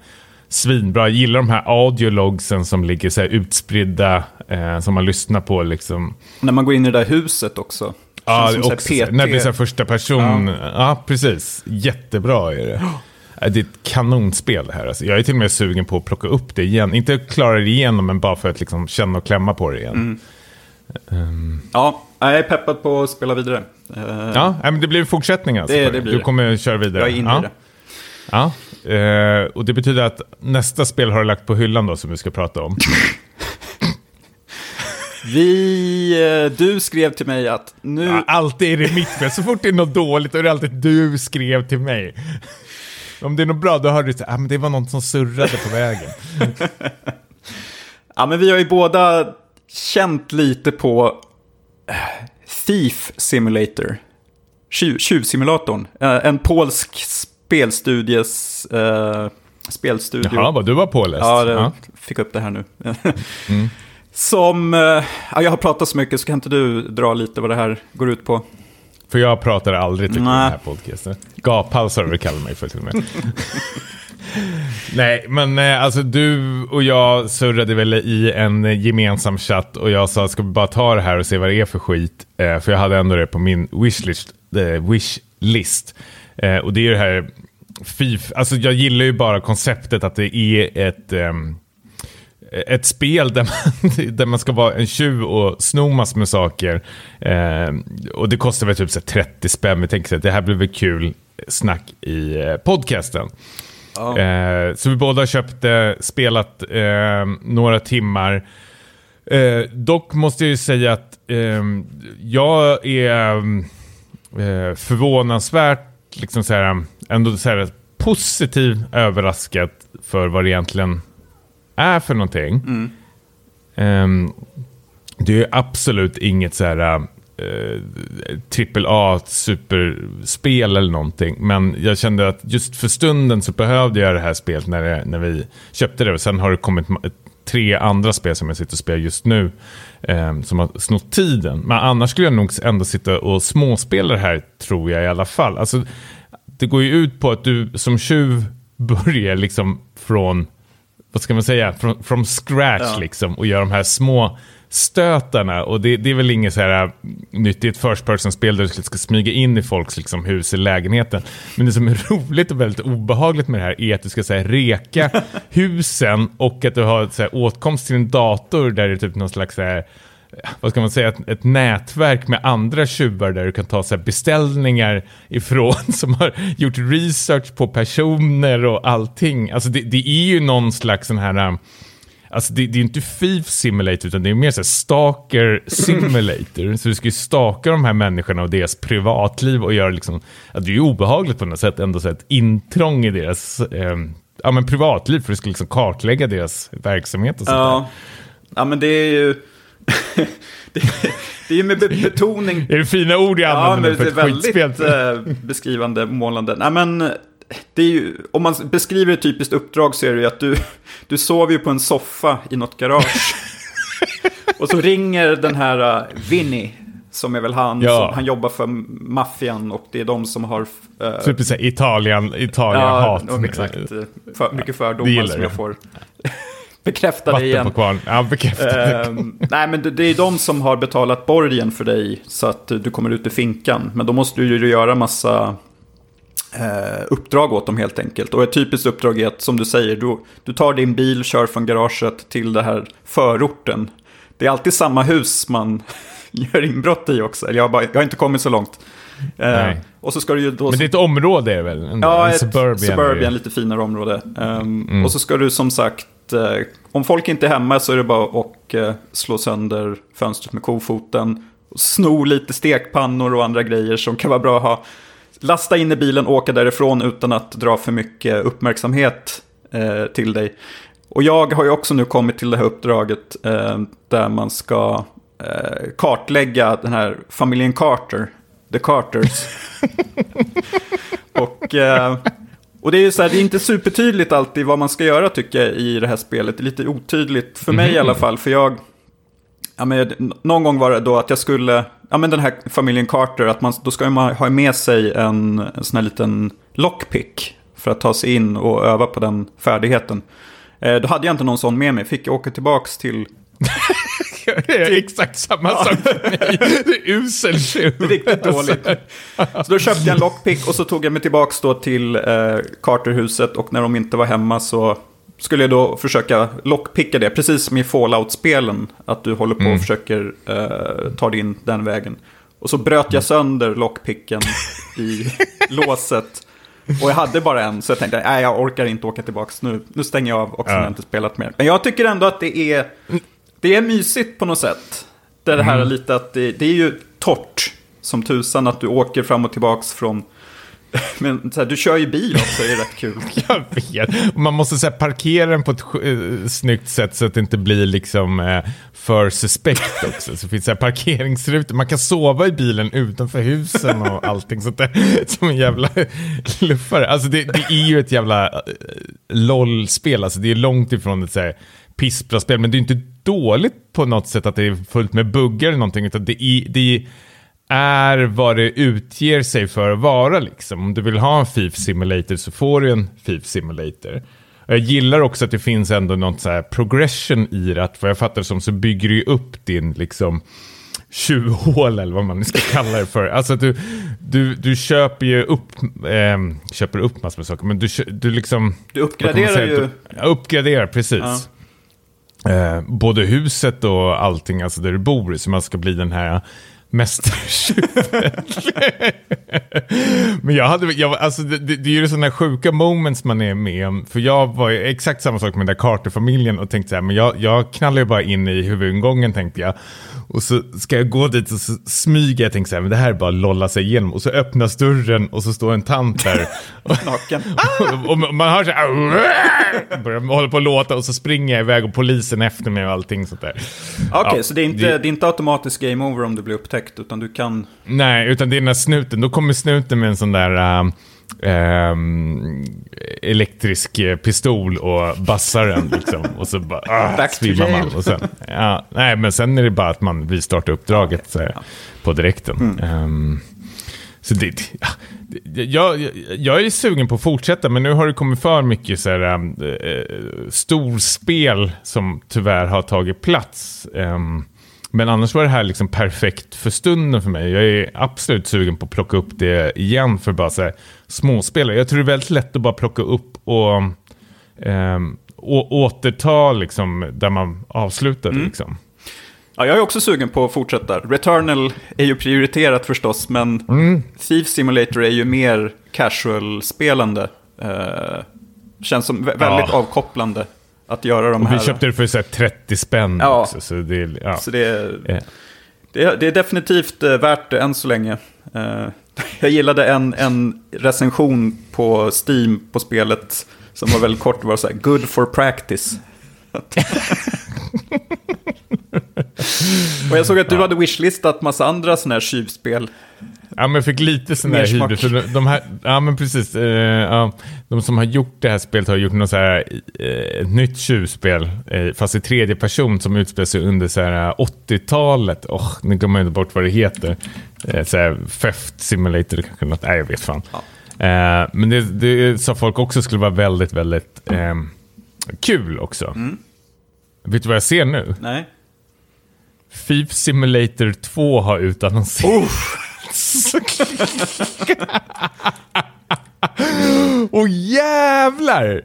svinbra. Jag gillar de här audiologsen som ligger så utspridda, eh, som man lyssnar på. Liksom. När man går in i det där huset också. Ja, också, när det blir så första person. Ja. ja. precis. Jättebra är det. *gasps* Det är ett kanonspel det här. Alltså. Jag är till och med sugen på att plocka upp det igen. Inte klara det igenom, men bara för att liksom känna och klämma på det igen. Mm. Um... Ja, jag är peppad på att spela vidare. Uh... Ja, men det blir fortsättning alltså. Det, det blir du kommer köra vidare. Jag är inne ja. i det. Ja, uh, och det betyder att nästa spel har du lagt på hyllan då som vi ska prata om. *laughs* Vi, eh, du skrev till mig att nu... Ja, alltid är det mitt fel. Så fort det är något dåligt då är det alltid du skrev till mig. Om det är något bra då hör du att ah, det var något som surrade på vägen. *laughs* ja, men vi har ju båda känt lite på eh, Thief Simulator. Tjuvsimulatorn. Eh, en polsk spelstudies... Uh, spelstudio. Jaha, vad du var påläst. Ja, det, ja. fick upp det här nu. *laughs* mm. Som, ja, jag har pratat så mycket så kan inte du dra lite vad det här går ut på? För jag pratar aldrig tycker jag i den här podcasten. Gaphalsar du kallar mig för till och med. *laughs* Nej, men eh, alltså du och jag surrade väl i en gemensam chatt och jag sa ska vi bara ta det här och se vad det är för skit. Eh, för jag hade ändå det på min wishlist. Eh, wishlist. Eh, och det är det här FIF, alltså jag gillar ju bara konceptet att det är ett, um, ett spel där man, *laughs* där man ska vara en tjuv och sno massor med saker. Eh, och det kostar väl typ så 30 spänn. Vi tänker att det här blir väl kul snack i eh, podcasten. Oh. Uh, så vi båda köpte, spelat uh, några timmar. Uh, dock måste jag ju säga att jag är förvånansvärt liksom så här, ändå så här, positiv överraskad för vad det egentligen är för någonting. Mm. Um, det är absolut inget så här trippel A superspel eller någonting. Men jag kände att just för stunden så behövde jag det här spelet när, det, när vi köpte det. Och sen har det kommit tre andra spel som jag sitter och spelar just nu. Um, som har snott tiden. Men annars skulle jag nog ändå sitta och småspela det här, tror jag i alla fall. Alltså, det går ju ut på att du som tjuv börjar liksom från, vad ska man säga, från, from scratch ja. liksom och gör de här små stötarna. Och det, det är väl inget så här äh, nytt i ett first person-spel där du ska smyga in i folks liksom, hus eller lägenheten. Men det som är *laughs* roligt och väldigt obehagligt med det här är att du ska så här, reka *laughs* husen och att du har så här, åtkomst till en dator där det är typ någon slags så här, vad ska man säga, ett, ett, nätverk med andra tjuvar där du kan ta så här, beställningar ifrån *laughs* som har gjort research på personer och allting. Alltså det, det är ju någon slags sån här, um, alltså det, det är inte Thief Simulator utan det är mer så Stalker Simulator. så du ska ju staka de här människorna och deras privatliv och göra liksom, ja, det är ju obehagligt på något sätt ändå så ett intrång i deras eh, ja, men privatliv för du ska liksom kartlägga deras verksamhet och sånt ja. där. Ja, men det är ju *laughs* det, det, är ju med betoning. Det är det fina ord jag använder ja, för ett skitspel. Det är väldigt eh, beskrivande, målande. Nej, men ju, om man beskriver ett typiskt uppdrag så är det ju att du, du sover ju på en soffa i något garage. *laughs* och så ringer den här uh, Vinny, som är väl han, ja. som, han jobbar för maffian och det är de som har... Uh, typ så Italien, Italien-hat. Ja, exakt. För, mycket fördomar som jag får *laughs* bekräfta det igen. På kvarn. Ja, bekräfta uh, nej, men det, det, är de som har betalat borgen för dig så att du kommer ut i finkan. Men då måste du ju göra massa uh, uppdrag åt dem helt enkelt. Och ett typiskt uppdrag är att, som du säger, du, du tar din bil, kör från garaget till det här förorten. Det är alltid samma hus man *laughs* gör inbrott i också. Jag har, bara, jag har inte kommit så långt. Uh, och så ska du ju då... Men det är ett område är väl? En, ja, en ett suburban, suburban lite finare område. Um, mm. Och så ska du som sagt eh, om folk inte är hemma så är det bara att eh, slå sönder fönstret med kofoten. Sno lite stekpannor och andra grejer som kan vara bra att ha. Lasta in i bilen, åka därifrån utan att dra för mycket uppmärksamhet eh, till dig. Och jag har ju också nu kommit till det här uppdraget eh, där man ska eh, kartlägga den här familjen Carter, The Carters. *laughs* och eh, och det är ju så här, det är inte supertydligt alltid vad man ska göra tycker jag i det här spelet. Det är lite otydligt, för mig mm. i alla fall. För jag, ja, men, någon gång var det då att jag skulle, ja men den här familjen Carter, att man, då ska man ha med sig en, en sån här liten lockpick. För att ta sig in och öva på den färdigheten. Eh, då hade jag inte någon sån med mig, fick jag åka tillbaka till *laughs* det är exakt samma ja. sak för mig. Det är usel tjuv. Riktigt dåligt. Så då köpte jag en lockpick och så tog jag mig tillbaka då till eh, Carterhuset och när de inte var hemma så skulle jag då försöka lockpicka det, precis som i Fallout-spelen. Att du håller på och mm. försöker eh, ta dig in den vägen. Och så bröt jag sönder lockpicken i *laughs* låset. Och jag hade bara en, så jag tänkte, nej jag orkar inte åka tillbaka. Nu, nu stänger jag av också när jag inte spelat mer. Men jag tycker ändå att det är det är mysigt på något sätt. Det, är det här mm. lite att det, det, är ju torrt som tusan att du åker fram och tillbaks från... *laughs* Men så här, du kör ju bil också, det är rätt kul. *laughs* Jag vet. Man måste så här, parkera den på ett eh, snyggt sätt så att det inte blir liksom eh, för suspekt också. Så finns det parkeringsrutor. Man kan sova i bilen utanför husen och allting sånt där. Som en jävla luffare. Alltså det, det är ju ett jävla eh, LOL-spel. Alltså det är långt ifrån ett så här, pissbra spel, men det är inte dåligt på något sätt att det är fullt med buggar eller någonting, utan det är, det är vad det utger sig för att vara. Liksom. Om du vill ha en FIF Simulator så får du en FIF Simulator. Jag gillar också att det finns ändå något så här progression i det, att vad jag fattar som så bygger du upp din liksom tjuvhål eller vad man ska kalla det för. Alltså att du, du, du köper ju upp, eh, köper upp massor med saker, men du, du liksom... Du uppgraderar ju... Du, uppgraderar, precis. Ja. Eh, både huset och allting, alltså där du bor, så man ska bli den här mästertjuven. *laughs* Men jag hade, jag, alltså det, det, det är ju sådana sjuka moments man är med om. För jag var ju exakt samma sak med den där Carter-familjen och tänkte så här, men jag, jag knallar ju bara in i huvudingången tänkte jag. Och så ska jag gå dit och så smyger jag tänkte så här, men det här är bara att lolla sig igenom. Och så öppnas dörren och så står en tant där. *laughs* Naken. och, och, man hör så här, börjar hålla på att låta och så springer jag iväg och polisen efter mig och allting sånt där. Okej, okay, ja, så det är, inte, det... det är inte automatiskt game over om du blir upptäckt, utan du kan... Nej, utan det är den här snuten. Då kommer snuten med en sån där... Uh, Um, elektrisk pistol och bassar den liksom. *laughs* Och så bara ah, svimmar man. Och sen, ja, nej, men sen är det bara att man vill starta uppdraget okay. ja. på direkten. Mm. Um, så det, ja, jag, jag är sugen på att fortsätta, men nu har det kommit för mycket så här, äh, storspel som tyvärr har tagit plats. Um, men annars var det här liksom perfekt för stunden för mig. Jag är absolut sugen på att plocka upp det igen för bara så här, småspel. Jag tror det är väldigt lätt att bara plocka upp och, eh, och återta liksom, där man avslutade. Mm. Liksom. Ja, jag är också sugen på att fortsätta. Returnal är ju prioriterat förstås, men mm. Thief Simulator är ju mer casual-spelande. Eh, känns som väldigt ja. avkopplande att göra de och här. Vi köpte det för så 30 spänn ja. också. Så det, ja. så det, är, det, det är definitivt eh, värt det än så länge. Uh, *laughs* jag gillade en, en recension på Steam på spelet som var väldigt kort. var så här, good for practice. *laughs* och jag såg att du hade wishlistat massa andra sådana här tjuvspel. Ja, men jag fick lite sån där hybris. De, de här, ja, men precis. Eh, ja, de som har gjort det här spelet har gjort något så här, eh, ett nytt tjuvspel, eh, fast i tredje person som utspelar sig under 80-talet. Oh, nu glömmer jag inte bort vad det heter. Eh, så här, Theft Simulator kanske något. Nej, jag vet fan. Ja. Eh, men det, det sa folk också skulle vara väldigt, väldigt eh, kul också. Mm. Vet du vad jag ser nu? Nej. Thief Simulator 2 har utannonserats. Åh *laughs* oh, jävlar!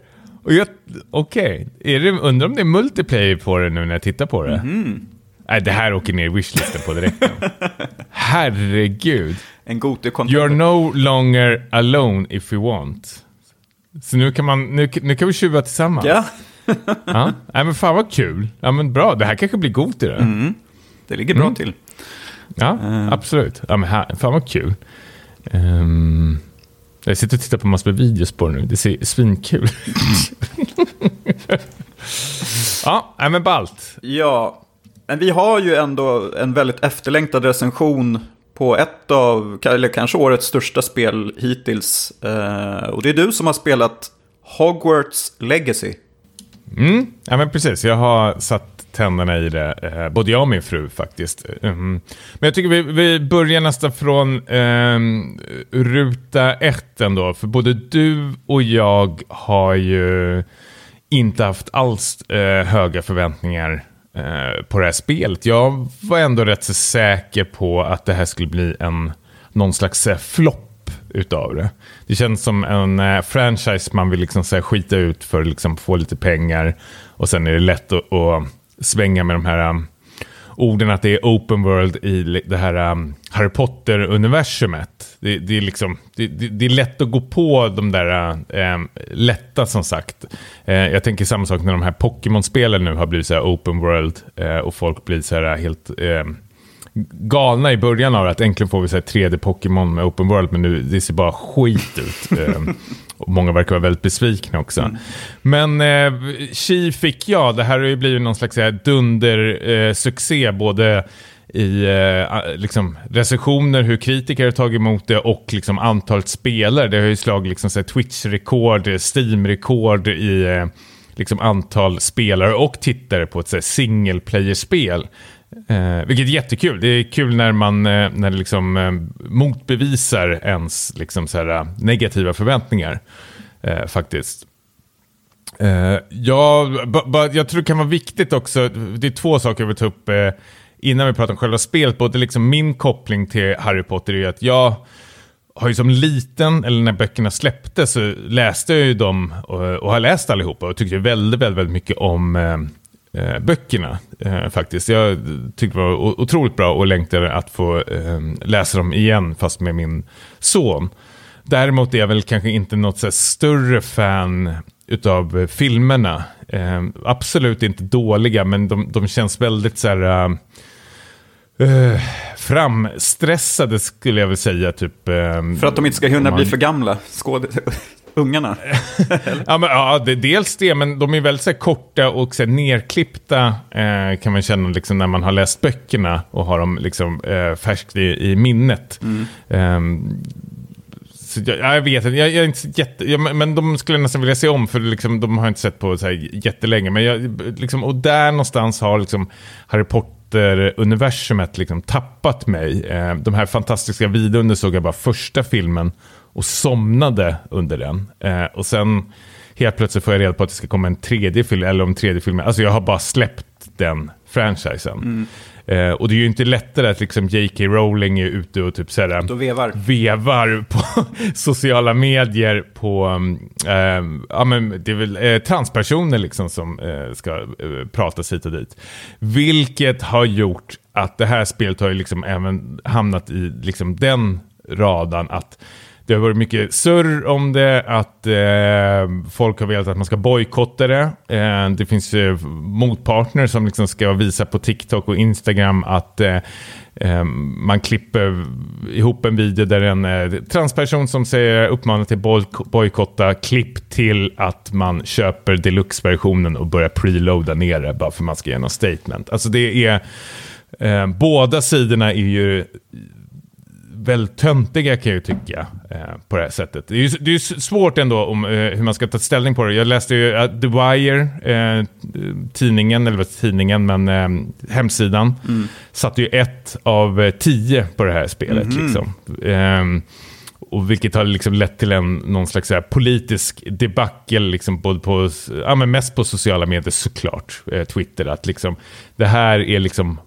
Okej, okay. undrar om det är multiplayer på det nu när jag tittar på det? Mm. Nej, det här åker ner i wishlisten på direkten. *laughs* Herregud. En god You're no longer alone if you want. Så nu kan, man, nu, nu kan vi tjuva tillsammans. Ja. ja. Nej, men fan vad kul. Ja, men bra. Det här kanske blir god i det. Mm. Det ligger bra mm. till. Ja, uh. absolut. Ja, men här, fan vad kul. Um, jag sitter och tittar på massor med videos på det nu. Det ser svinkul *laughs* Ja, men balt. Ja, men vi har ju ändå en väldigt efterlängtad recension på ett av, eller kanske årets största spel hittills. Uh, och det är du som har spelat Hogwarts Legacy. Mm, ja men precis. Jag har satt tänderna i det, eh, både jag och min fru faktiskt. Mm. Men jag tycker vi, vi börjar nästan från eh, ruta ett ändå, för både du och jag har ju inte haft alls eh, höga förväntningar eh, på det här spelet. Jag var ändå rätt så säker på att det här skulle bli en någon slags eh, flopp utav det. Det känns som en eh, franchise man vill liksom så skita ut för att liksom få lite pengar och sen är det lätt att, att svänga med de här um, orden att det är open world i det här um, Harry Potter-universumet. Det, det, är liksom, det, det, är lätt att gå på de där uh, um, lätta som sagt. Uh, jag tänker samma sak när de här Pokémon-spelen nu har blivit så open world uh, och folk blir så här helt galna i början av. Att äntligen får vi så 3D-Pokémon med open world, men nu det ser bara skit ut. *laughs* Och många verkar vara väldigt besvikna också. Mm. Men eh, Chi fick jag. Det här har ju blivit någon slags dundersuccé. Eh, både i eh, liksom, recensioner, hur kritiker har tagit emot det och liksom, antalet spelare. Det har ju slagit liksom, Twitch-rekord, Steam-rekord i eh, liksom, antal spelare och tittare på ett single player-spel. Eh, vilket är jättekul. Det är kul när man eh, när det liksom, eh, motbevisar ens liksom, så här, eh, negativa förväntningar. Eh, faktiskt. Eh, ja, jag tror det kan vara viktigt också. Det är två saker jag vill ta upp eh, innan vi pratar om själva spelet. Både liksom min koppling till Harry Potter är att jag har ju som liten, eller när böckerna släpptes, så läste jag ju dem och, och har läst allihopa och tyckte väldigt, väldigt, väldigt mycket om eh, böckerna eh, faktiskt. Jag tyckte det var otroligt bra och längtade att få eh, läsa dem igen, fast med min son. Däremot är jag väl kanske inte något så större fan utav filmerna. Eh, absolut inte dåliga, men de, de känns väldigt så här... Uh, framstressade skulle jag vilja säga. Typ, um, för att de inte ska hinna man... bli för gamla, *laughs* ungarna? *laughs* ja, men, ja det, dels det, men de är väldigt så korta och så här, nerklippta eh, kan man känna liksom, när man har läst böckerna och har dem liksom, eh, färskt i, i minnet. Mm. Um, jag, jag, vet inte, jag, jag, är inte jätte, jag, men de skulle nästan vilja se om för liksom, de har inte sett på så här jättelänge. Men jag, liksom, och där någonstans har liksom Harry Potter-universumet liksom tappat mig. Eh, de här fantastiska videorna såg jag bara första filmen och somnade under den. Eh, och sen helt plötsligt får jag reda på att det ska komma en tredje film, eller om tredje filmen. Alltså jag har bara släppt den franchisen. Mm. Eh, och det är ju inte lättare att liksom J.K. Rowling är ute och typ såhär, vevar. vevar på *laughs* sociala medier på, eh, ja men det är väl eh, transpersoner liksom som eh, ska eh, pratas hit och dit. Vilket har gjort att det här spelet har ju liksom även hamnat i liksom den radan att det har varit mycket surr om det, att eh, folk har velat att man ska bojkotta det. Eh, det finns eh, motpartner som liksom ska visa på TikTok och Instagram att eh, eh, man klipper ihop en video där en eh, transperson som säger uppmanar till bojkotta, klipp till att man köper deluxe-versionen och börjar preloada ner det bara för att man ska ge någon statement. Alltså det är... Eh, båda sidorna är ju väldigt töntiga kan jag ju tycka eh, på det här sättet. Det är ju det är svårt ändå om eh, hur man ska ta ställning på det. Jag läste ju uh, The Wire, eh, tidningen, eller vad tidningen, men eh, hemsidan, mm. satte ju ett av eh, tio på det här spelet. Mm liksom. Ehm, och vilket har liksom lett till en, någon slags här politisk debacle, liksom både på, ja, men mest på sociala medier såklart, Twitter, att liksom, det här är liksom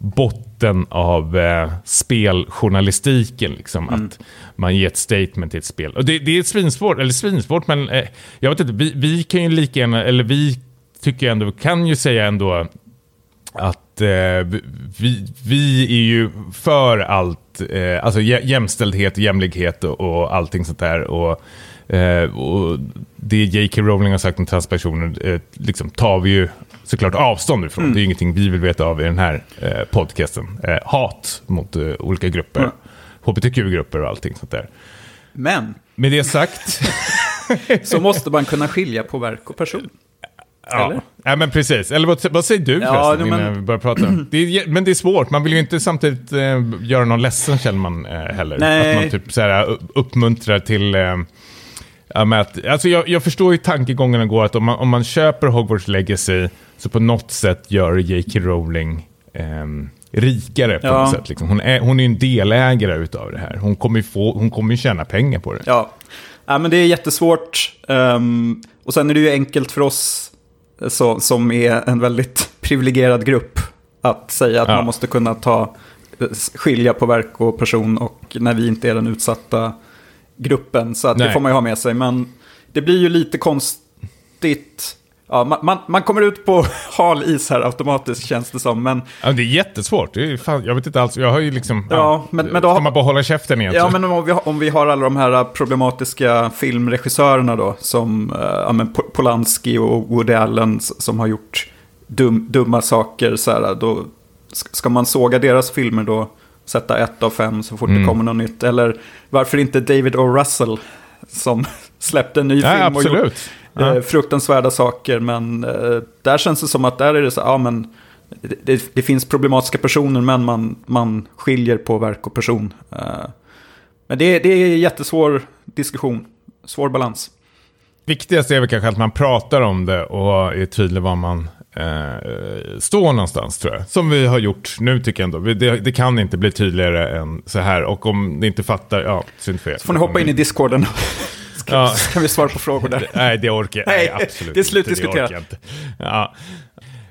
botten av eh, speljournalistiken, liksom, mm. att man ger ett statement till ett spel. Och det, det är svinsvårt, eller svinsvårt, men eh, jag vet inte, vi, vi kan ju lika gärna, eller vi tycker ändå, kan ju säga ändå att eh, vi, vi är ju för allt, eh, alltså jämställdhet, jämlikhet och, och allting sånt där. Och, eh, och det J.K. Rowling har sagt om transpersoner eh, liksom tar vi ju såklart avstånd ifrån. Mm. Det är ingenting vi vill veta av i den här eh, podcasten. Eh, hat mot olika grupper, mm. hbtq-grupper och allting sånt där. Men. Med det sagt. *laughs* så måste man kunna skilja på verk och person. Ja. Eller? ja, men precis. Eller vad, vad säger du förresten ja, men... innan vi börjar prata? *clears throat* Det är, men det är svårt, man vill ju inte samtidigt eh, göra någon ledsen känner man eh, heller. Nej. Att man typ så här, uppmuntrar till... Eh, Ja, att, alltså jag, jag, förstår ju tankegången går att om man, om man köper Hogwarts Legacy så på något sätt gör J.K. Rowling eh, rikare på ja. något sätt. Liksom. Hon, är, hon är en delägare utav det här. Hon kommer ju, få, hon kommer ju tjäna pengar på det. Ja, ja men det är jättesvårt. Um, och sen är det ju enkelt för oss så, som är en väldigt privilegierad grupp. Att säga att ja. man måste kunna ta, skilja på verk och person och när vi inte är den utsatta gruppen. Så att det får man ju ha med sig. Men det blir ju lite konstigt Ja, man, man, man, kommer ut på *laughs* hal is här automatiskt känns det som. Men... Ja, det är jättesvårt. Det är fan, jag vet inte alls. Jag har ju liksom... Ja, ja men, men då, ska man bara hålla käften egentligen? Ja, men om vi, om vi har alla de här problematiska filmregissörerna då. Som uh, ja, men Polanski och Woody Allen som har gjort dum, dumma saker. Så här, då ska man såga deras filmer då? Sätta ett av fem så fort mm. det kommer något nytt. Eller varför inte David O. Russell som *laughs* släppte en ny ja, film absolut. och gjort ja. Eh, fruktansvärda saker. Men eh, där känns det som att där är det så, ja men det, det, finns problematiska personer men man, man skiljer på verk och person. Eh, men det, det är en jättesvår diskussion, svår balans. Viktigast är väl kanske att man pratar om det och är tydlig var man eh, står någonstans tror jag. Som vi har gjort nu tycker jag ändå. Det, det, kan inte bli tydligare än så här. Och om ni inte fattar, ja, synd för er. Så får ni hoppa in i discorden. *laughs* Ska, ja. kan vi svara på frågor där? Nej, det orkar jag Nej, absolut Det är slutdiskuterat. Ja.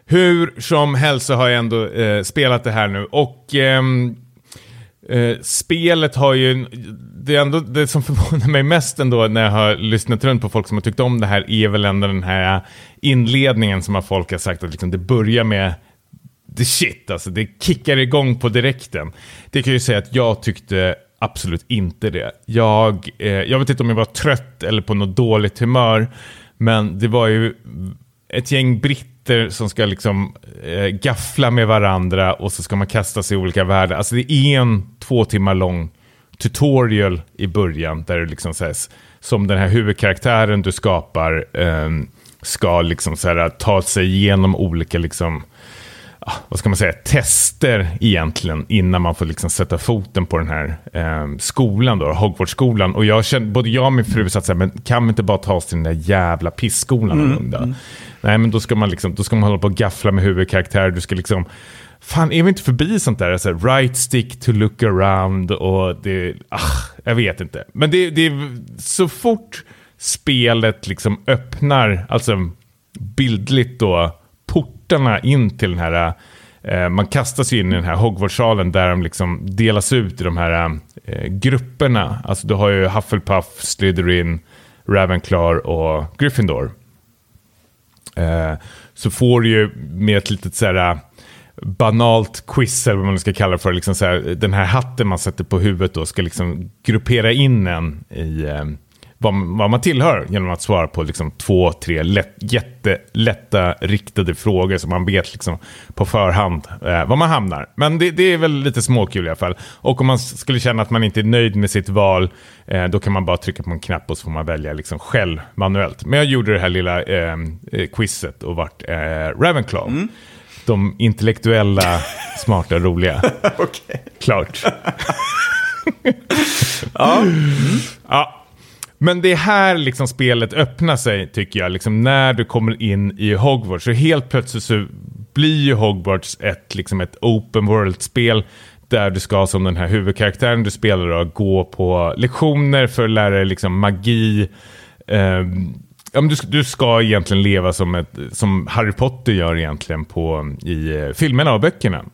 Hur som helst så har jag ändå eh, spelat det här nu. Och eh, Eh, spelet har ju, det, är ändå, det som förvånar mig mest ändå när jag har lyssnat runt på folk som har tyckt om det här är väl ändå den här inledningen som har folk har sagt att liksom det börjar med the shit, alltså det kickar igång på direkten. Det kan jag ju säga att jag tyckte absolut inte det. Jag, eh, jag vet inte om jag var trött eller på något dåligt humör, men det var ju ett gäng britter som ska liksom eh, gaffla med varandra och så ska man kasta sig i olika världar. Alltså det är en två timmar lång tutorial i början där det liksom sägs som den här huvudkaraktären du skapar eh, ska liksom så här, ta sig igenom olika liksom ja, vad ska man säga, tester egentligen innan man får liksom sätta foten på den här eh, skolan, då, Hogwarts-skolan. Och jag kände, både jag och min fru satt så här, men kan vi inte bara ta oss till den där jävla pissskolan mm, runda? Nej, men då ska man liksom, då ska man hålla på och gaffla med huvudkaraktärer, du ska liksom Fan, är vi inte förbi sånt där? Alltså, right stick to look around och det... Ah, jag vet inte. Men det, det är så fort spelet liksom öppnar, alltså bildligt då, portarna in till den här... Eh, man kastas ju in i den här Hogwartsalen där de liksom delas ut i de här eh, grupperna. Alltså du har ju Hufflepuff, Slytherin, Ravenclaw och Gryffindor. Eh, så får du ju med ett litet så här eh, banalt quiz, eller vad man ska kalla det för. Liksom så här, den här hatten man sätter på huvudet då ska liksom gruppera in en i eh, vad, vad man tillhör genom att svara på liksom två, tre lätt, jättelätta riktade frågor som man vet liksom på förhand eh, var man hamnar. Men det, det, är väl lite småkul i alla fall. Och om man skulle känna att man inte är nöjd med sitt val, eh, då kan man bara trycka på en knapp och så får man välja liksom själv manuellt. Men jag gjorde det här lilla eh, quizet och vart eh, Ravenclaw. Mm. De intellektuella, smarta, roliga. *laughs* Klart. *laughs* ja. Mm. ja. Men det är här liksom spelet öppnar sig, tycker jag. Liksom när du kommer in i Hogwarts. Så helt plötsligt så blir ju Hogwarts ett, liksom ett open world-spel. Där du ska, som den här huvudkaraktären du spelar, då, gå på lektioner för att lära dig liksom magi. Um, ja, men du, du ska egentligen leva som, ett, som Harry Potter gör egentligen på, i eh, filmerna och böckerna.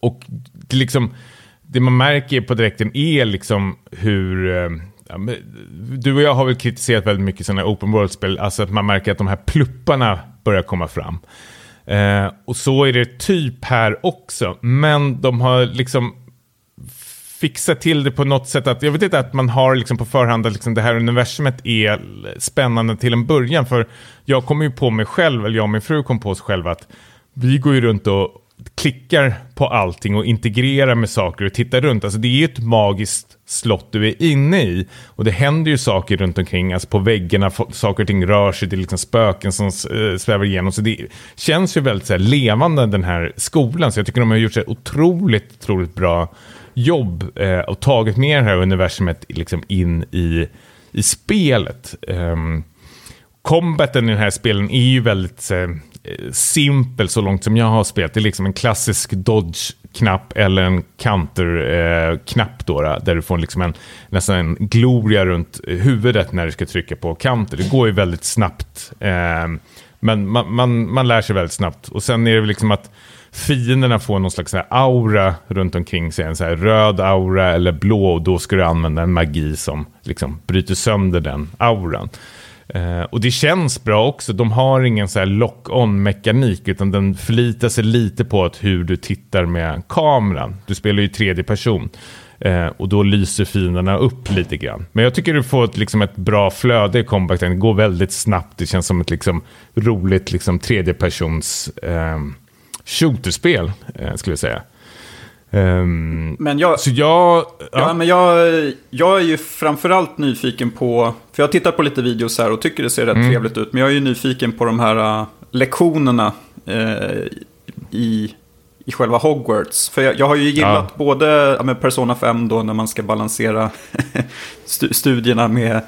Och det, liksom, det man märker på direkten är liksom hur... Ehm, Ja, men, du och jag har väl kritiserat väldigt mycket sådana open world-spel, alltså att man märker att de här plupparna börjar komma fram. Eh, och så är det typ här också, men de har liksom fixat till det på något sätt att, jag vet inte att man har liksom på förhand att liksom det här universumet är spännande till en början, för jag kommer ju på mig själv, eller jag och min fru kom på oss själva att vi går ju runt och klickar på allting och integrerar med saker och tittar runt. Alltså det är ju ett magiskt slott du är inne i. Och det händer ju saker runt omkring, alltså på väggarna, saker och ting rör sig, det är liksom spöken som eh, svävar igenom. Så det känns ju väldigt så här, levande den här skolan. Så jag tycker de har gjort ett otroligt, otroligt bra jobb eh, och tagit med det här universumet liksom in i, i spelet. Um, combaten i den här spelen är ju väldigt eh, simpel så långt som jag har spelat. Det är liksom en klassisk dodge-knapp eller en counter-knapp eh, då, där du får liksom en, nästan en gloria runt huvudet när du ska trycka på counter. Det går ju väldigt snabbt, eh, men man, man, man lär sig väldigt snabbt. Och sen är det liksom att fienderna får någon slags aura runt omkring sig, en så här röd aura eller blå, och då ska du använda en magi som liksom bryter sönder den auran. Eh, och det känns bra också. De har ingen så här lock-on-mekanik, utan den förlitar sig lite på att hur du tittar med kameran. Du spelar ju tredje person. Eh, och då lyser fienderna upp lite grann. Men jag tycker du får ett, liksom ett bra flöde i combaten. Det går väldigt snabbt. Det känns som ett liksom, roligt liksom, tredjepersons eh, shooterspel, eh, skulle jag säga. Um, men jag, så jag, ja. ja. men jag, jag är ju framförallt nyfiken på, för jag har tittat på lite videos här och tycker det ser rätt mm. trevligt ut, men jag är ju nyfiken på de här uh, lektionerna uh, i, i själva Hogwarts. För jag, jag har ju gillat ja. både ja, Persona 5 då när man ska balansera *laughs* studierna med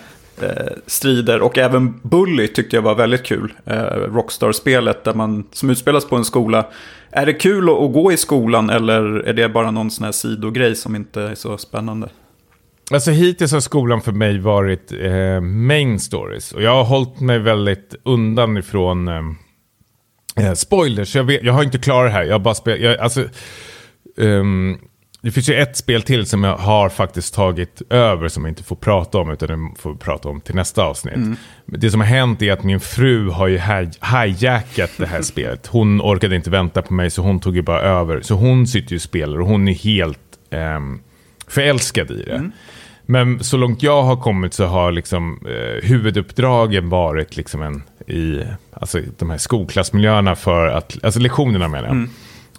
Eh, strider och även Bully tyckte jag var väldigt kul. Eh, Rockstar-spelet där man, som utspelas på en skola är det kul att gå i skolan eller är det bara någon sån här sidogrej som inte är så spännande? Alltså hittills har skolan för mig varit eh, main stories. Och jag har hållit mig väldigt undan ifrån eh, eh spoilers. Jag, vet, jag har inte klarat det här. Jag har bara spelat... Jag, alltså, um, det finns ju ett spel till som jag har faktiskt tagit över som jag inte får prata om utan det får vi prata om till nästa avsnitt. Mm. Det som har hänt är att min fru har ju hijackat det här *laughs* spelet. Hon orkade inte vänta på mig så hon tog ju bara över. Så hon sitter ju och spelar och hon är helt eh, förälskad i det. Mm. Men så långt jag har kommit så har liksom eh, huvuduppdragen varit liksom en i alltså, de här skolklassmiljöerna för att, alltså lektionerna menar jag. Mm.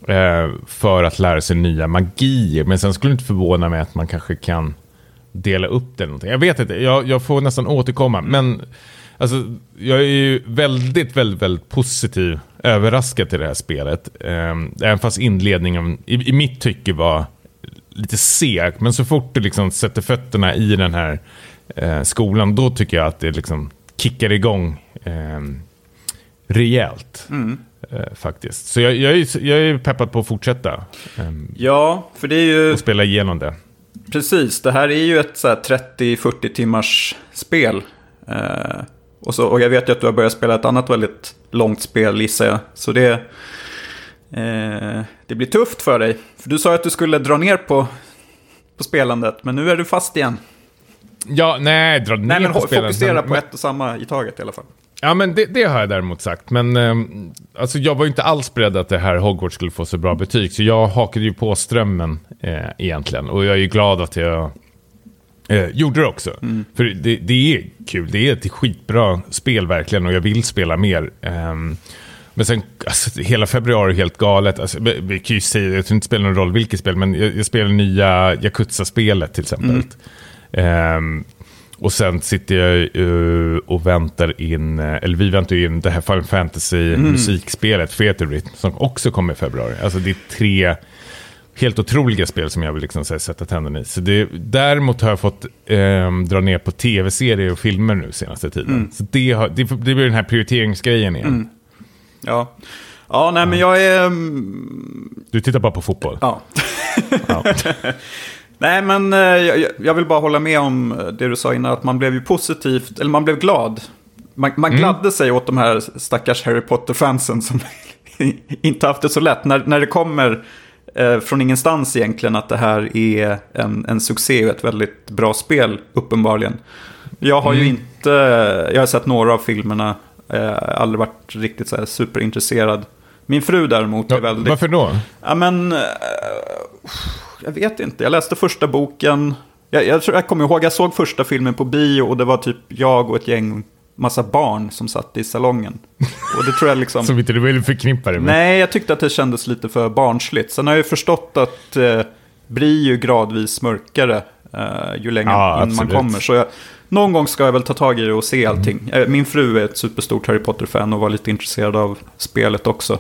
Eh, för att lära sig nya magier. Men sen skulle det inte förvåna mig att man kanske kan dela upp det. Någonting. Jag vet inte, jag, jag får nästan återkomma. Men alltså, jag är ju väldigt, väldigt, väldigt positiv, överraskad till det här spelet. Eh, även fast inledningen i, i mitt tycke var lite seg. Men så fort du liksom sätter fötterna i den här eh, skolan, då tycker jag att det liksom kickar igång eh, rejält. Mm. Eh, faktiskt. Så jag, jag, är, jag är peppad på att fortsätta. Eh, ja, för det är ju... Och spela igenom det. Precis, det här är ju ett 30-40 timmars spel. Eh, och, så, och jag vet ju att du har börjat spela ett annat väldigt långt spel gissar jag. Så det, eh, det blir tufft för dig. För du sa att du skulle dra ner på, på spelandet, men nu är du fast igen. Ja, nej, dra ner nej, men på spelandet. Fokusera på ett och samma i taget i alla fall. Ja, men det, det, har jag däremot sagt. Men eh, alltså, jag var ju inte alls beredd att det här Hogwarts skulle få så bra betyg. Så jag hakade ju på strömmen eh, egentligen. Och jag är ju glad att jag eh, gjorde det också. Mm. För det, det, är kul. Det är ett skitbra spel verkligen. Och jag vill spela mer. Ehm, men sen, alltså, hela februari är helt galet. Alltså, vi kan ju säga, jag tror inte det spelar någon roll vilket spel, men jag, jag spelar nya Yakuza-spelet till exempel. Mm. Och sen sitter jag uh, och väntar in, eh, eller vi väntar in det här Final Fantasy-musikspelet, mm. Feterrytm, som också kommer i februari. Alltså det är tre helt otroliga spel som jag vill liksom, här, sätta tänderna i. Så det, däremot har jag fått eh, dra ner på tv-serier och filmer nu senaste tiden. Mm. Så det, har, det, det blir den här prioriteringsgrejen igen. Mm. Ja. Ja, nej men jag är... Mm, du tittar bara på fotboll? Ja. ja. *laughs* Nej, men eh, jag, jag, vill bara hålla med om det du sa innan, att man blev ju positivt, eller man blev glad. Man, man mm. gladde sig åt de här stackars Harry Potter-fansen som *laughs* inte haft det så lätt. När, när det kommer eh, från ingenstans egentligen att det här är en, en succé och ett väldigt bra spel, uppenbarligen. Jag har mm. ju inte, jag har sett några av filmerna, eh, aldrig varit riktigt så här superintresserad. Min fru däremot är väldigt... Varför då? Ja, men... Uh, jag vet inte. Jag läste första boken. Jag, jag, jag kommer ihåg, jag såg första filmen på bio och det var typ jag och ett gäng massa barn som satt i salongen. Och det tror jag liksom... *laughs* som inte du vill förknippa det med? Nej, jag tyckte att det kändes lite för barnsligt. Sen har jag ju förstått att eh, blir ju gradvis mörkare eh, ju längre ja, in man kommer. Så jag, någon gång ska jag väl ta tag i det och se allting. Mm. Min fru är ett superstort Harry Potter-fan och var lite intresserad av spelet också.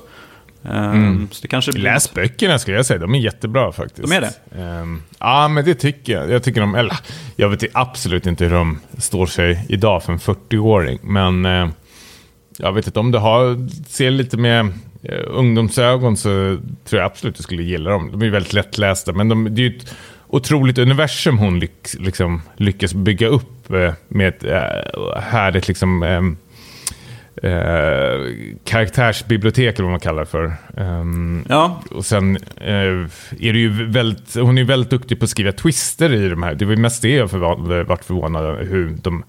Ehm, mm. Så det kanske blir Läs böckerna skulle jag säga, de är jättebra faktiskt. De är det? Um, ja, men det tycker jag. Jag tycker de, eller jag vet absolut inte hur de står sig idag för en 40-åring. Men uh, jag vet inte, om du har, ser lite med uh, ungdomsögon så tror jag absolut du skulle gilla dem. De är väldigt lättlästa, men de, det är ju ett otroligt universum hon lyck, liksom, lyckas bygga upp uh, med ett härligt liksom, eh, karaktärsbibliotek eller vad man kallar det för. Um, ja. Och sen eh, är det ju väldigt, hon är väldigt duktig på att skriva twister i de här. Det var mest det jag förvånad, varit förvånad över, hur de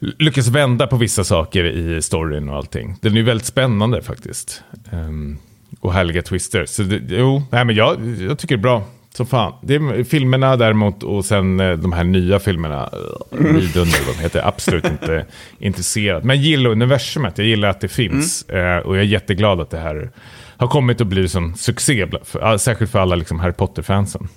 lyckas vända på vissa saker i storyn och allting. Den är ju väldigt spännande faktiskt. Um, och härliga twister. Så det, jo, nej, men jag, jag tycker det är bra. Så fan. Det är filmerna däremot och sen eh, de här nya filmerna, eh, de heter absolut inte *laughs* intresserad. Men jag gillar universumet, jag gillar att det finns. Mm. Eh, och jag är jätteglad att det här har kommit att bli en succé, särskilt för alla liksom Harry Potter-fansen.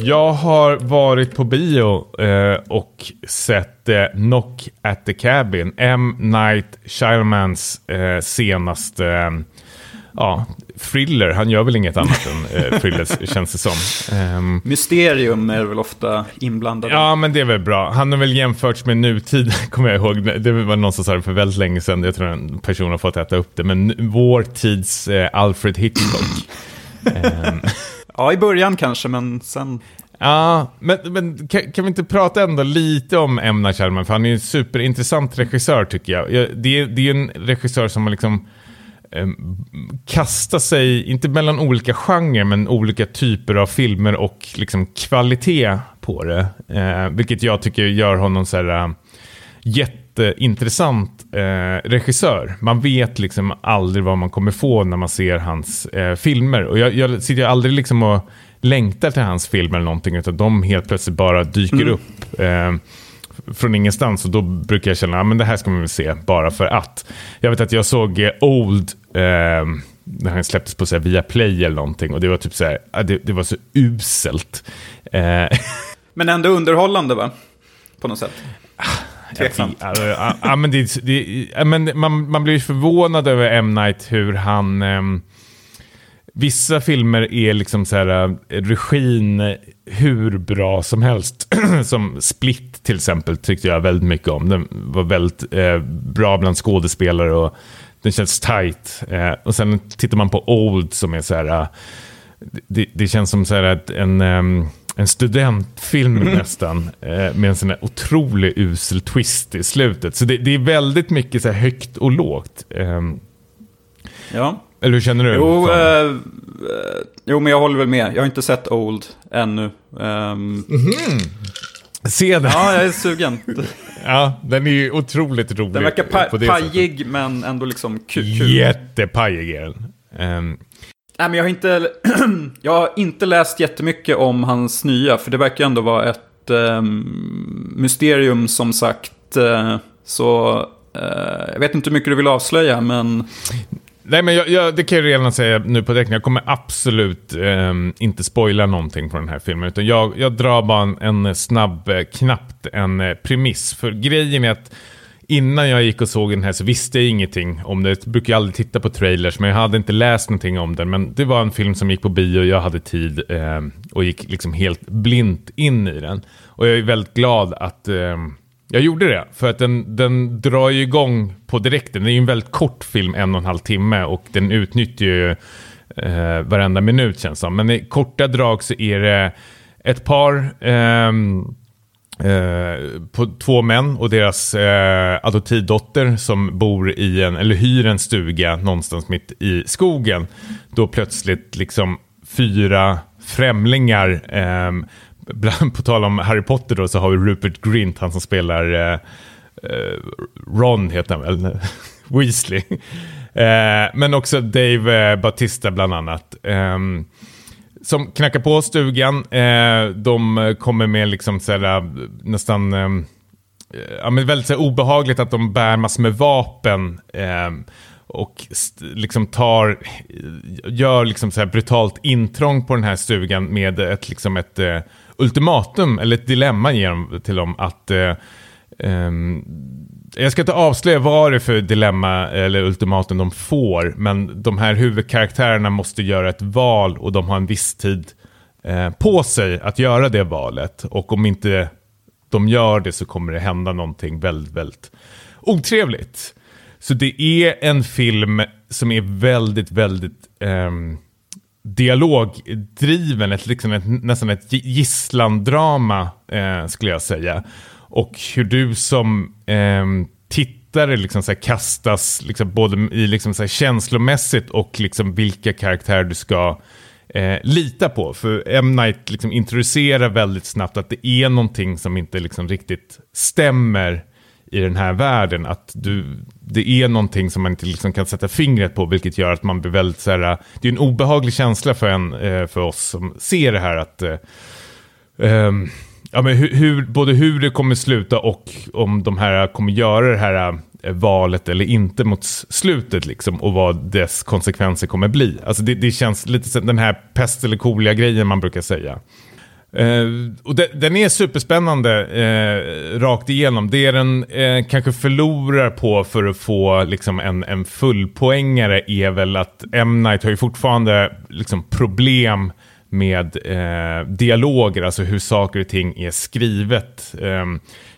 Jag har varit på bio eh, och sett eh, Knock at the Cabin, M. Night Shyamans eh, senaste ja, thriller. Han gör väl inget annat än eh, thrillers, känns det som. Um, Mysterium är väl ofta inblandad. Ja, men det är väl bra. Han har väl jämförts med nutid, *laughs* kommer jag ihåg. Det var någon som sa det för väldigt länge sedan. Jag tror en person har fått äta upp det. Men vår tids eh, Alfred Hitchcock. um, *laughs* ja, i början kanske, men sen... Ja, men, men kan, kan, vi inte prata ändå lite om M. Night För han är en superintressant regissör tycker jag. Det är, det är en regissör som har liksom kasta sig, inte mellan olika genrer, men olika typer av filmer och liksom kvalitet på det. Eh, vilket jag tycker gör honom så här, äh, jätteintressant eh, regissör. Man vet liksom aldrig vad man kommer få när man ser hans eh, filmer. Och jag, jag sitter aldrig liksom och längtar till hans filmer eller någonting, utan de helt plötsligt bara dyker mm. upp. Eh, från ingenstans och då brukar jag känna att ah, det här ska man väl se bara för att. Jag vet att jag såg eh, Old eh, han släpptes på så här, via Play eller någonting och det var typ så här, ah, det, det var så uselt. Eh. *laughs* Men ändå underhållande va? På något sätt. Tveksamt. Ja, men det, det, men man, man blir förvånad över M. Night hur han... Um, vissa filmer är liksom så här, uh, regin hur bra som helst. *clears throat* som Split till exempel tyckte jag väldigt mycket om. Den var väldigt eh, bra bland skådespelare och den känns tight. Eh, och sen tittar man på Old som är så här... Uh, det, det, känns som så här en... Um, en studentfilm mm. nästan. Eh, med en sån här otrolig usel twist i slutet. Så det, det är väldigt mycket så här högt och lågt. Eh, ja. Eller hur känner du? Jo, eh, jo, men jag håller väl med. Jag har inte sett Old ännu. Um... Mm. Se den. Ja, jag är sugen. *laughs* ja, den är ju otroligt rolig. Den verkar pa pajig, men ändå liksom kul. Jättepajig är den. Um, Nej, men jag, har inte, *clears throat* jag har inte läst jättemycket om hans nya, för det verkar ändå vara ett um, mysterium som sagt. Uh, så uh, jag vet inte hur mycket du vill avslöja, men... Nej, men jag, jag, det kan jag redan säga nu på direkt. Jag kommer absolut eh, inte spoila någonting på den här filmen. Utan jag, jag drar bara en, en snabb, eh, knappt en eh, premiss. För grejen är att innan jag gick och såg den här så visste jag ingenting om det. Jag brukar aldrig titta på trailers, men jag hade inte läst någonting om den. Men det var en film som gick på bio, jag hade tid eh, och gick liksom helt blint in i den. Och jag är väldigt glad att eh, jag gjorde det, för att den, den drar ju igång på direkten. Det är ju en väldigt kort film, en och en halv timme, och den utnyttjar ju eh, varenda minut känns som. Men i korta drag så är det ett par eh, Eh, på två män och deras eh, adoptivdotter som bor i en, eller hyr en stuga någonstans mitt i skogen. Då plötsligt liksom fyra främlingar, eh, på tal om Harry Potter då så har vi Rupert Grint, han som spelar eh, eh Ron heter han väl, *laughs* Weasley. Eh, men också Dave eh, bland annat. Eh, som knackar på stugan. Eh, de kommer med liksom såhär, eh, nästan... Eh, ja, men väldigt såhär, obehagligt att de bär massor med vapen. Eh, och liksom tar, gör liksom så brutalt intrång på den här stugan med ett, liksom ett eh, ultimatum, eller ett dilemma ger till dem att eh, um, jag ska inte avslöja vad det är för dilemma eller ultimatum de får, men de här huvudkaraktärerna måste göra ett val och de har en viss tid eh, på sig att göra det valet. Och om inte de gör det så kommer det hända någonting väldigt, väldigt otrevligt. Så det är en film som är väldigt, väldigt eh, dialogdriven, ett, liksom ett, nästan ett gisslandrama eh, skulle jag säga. Och hur du som eh, tittare liksom så kastas liksom både i liksom så känslomässigt och liksom vilka karaktärer du ska eh, lita på. För M. Night liksom introducerar väldigt snabbt att det är någonting som inte liksom riktigt stämmer i den här världen. Att du, det är någonting som man inte liksom kan sätta fingret på, vilket gör att man blir väldigt så här, äh, Det är en obehaglig känsla för, en, äh, för oss som ser det här att um, ja, men hur, hur, både hur det kommer sluta och om de här kommer göra det här valet eller inte mot slutet liksom och vad dess konsekvenser kommer bli. Alltså det, det känns lite som den här pest eller kolia grejen man brukar säga. Eh, och de, den är superspännande eh, rakt igenom. Det den eh, kanske förlorar på för att få liksom, en, en fullpoängare är väl att M. Night har ju fortfarande liksom, problem med eh, dialoger, alltså hur saker och ting är skrivet. Eh,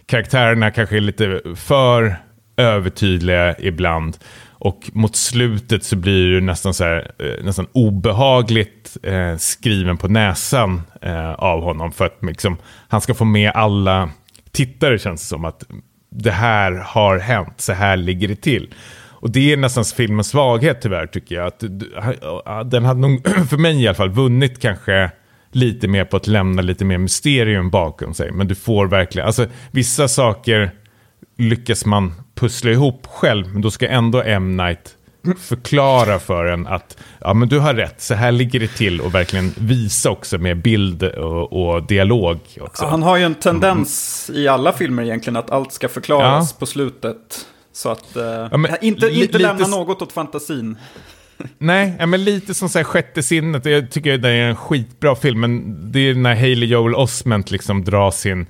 karaktärerna kanske är lite för övertydliga ibland. Och mot slutet så blir det nästan, så här, eh, nästan obehagligt eh, skriven på näsan eh, av honom. För att liksom, han ska få med alla tittare känns det som att det här har hänt, så här ligger det till. Och det är nästan filmens svaghet tyvärr tycker jag. Att, den hade nog, *clears throat* för mig i alla fall, vunnit kanske lite mer på att lämna lite mer mysterium bakom sig. Men du får verkligen, alltså vissa saker lyckas man pussla ihop själv, men då ska ändå M. Night förklara för en att ja, men du har rätt, så här ligger det till och verkligen visa också med bild och, och dialog. Också. Han har ju en tendens mm. i alla filmer egentligen att allt ska förklaras ja. på slutet. Så att uh, ja, men, inte, inte lämna något åt fantasin. Nej, men lite som så här, sjätte sinnet. Jag tycker det är en skitbra film, men det är när Haley Joel Osment liksom drar sin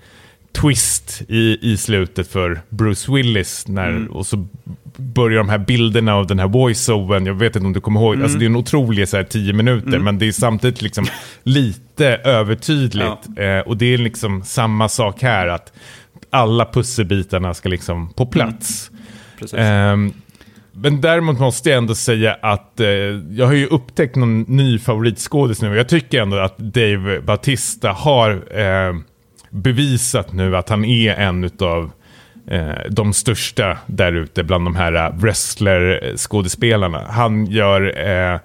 twist i, i slutet för Bruce Willis. När, mm. Och så börjar de här bilderna av den här voice-overn, jag vet inte om du kommer ihåg, mm. alltså det är en otrolig så här, tio minuter, mm. men det är samtidigt liksom lite övertydligt. Ja. Eh, och det är liksom samma sak här, att alla pusselbitarna ska liksom på plats. Mm. Eh, men däremot måste jag ändå säga att eh, jag har ju upptäckt någon ny favoritskådis nu. Jag tycker ändå att Dave Bautista har eh, bevisat nu att han är en av eh, de största där ute bland de här eh, wrestler-skådespelarna. Han gör eh,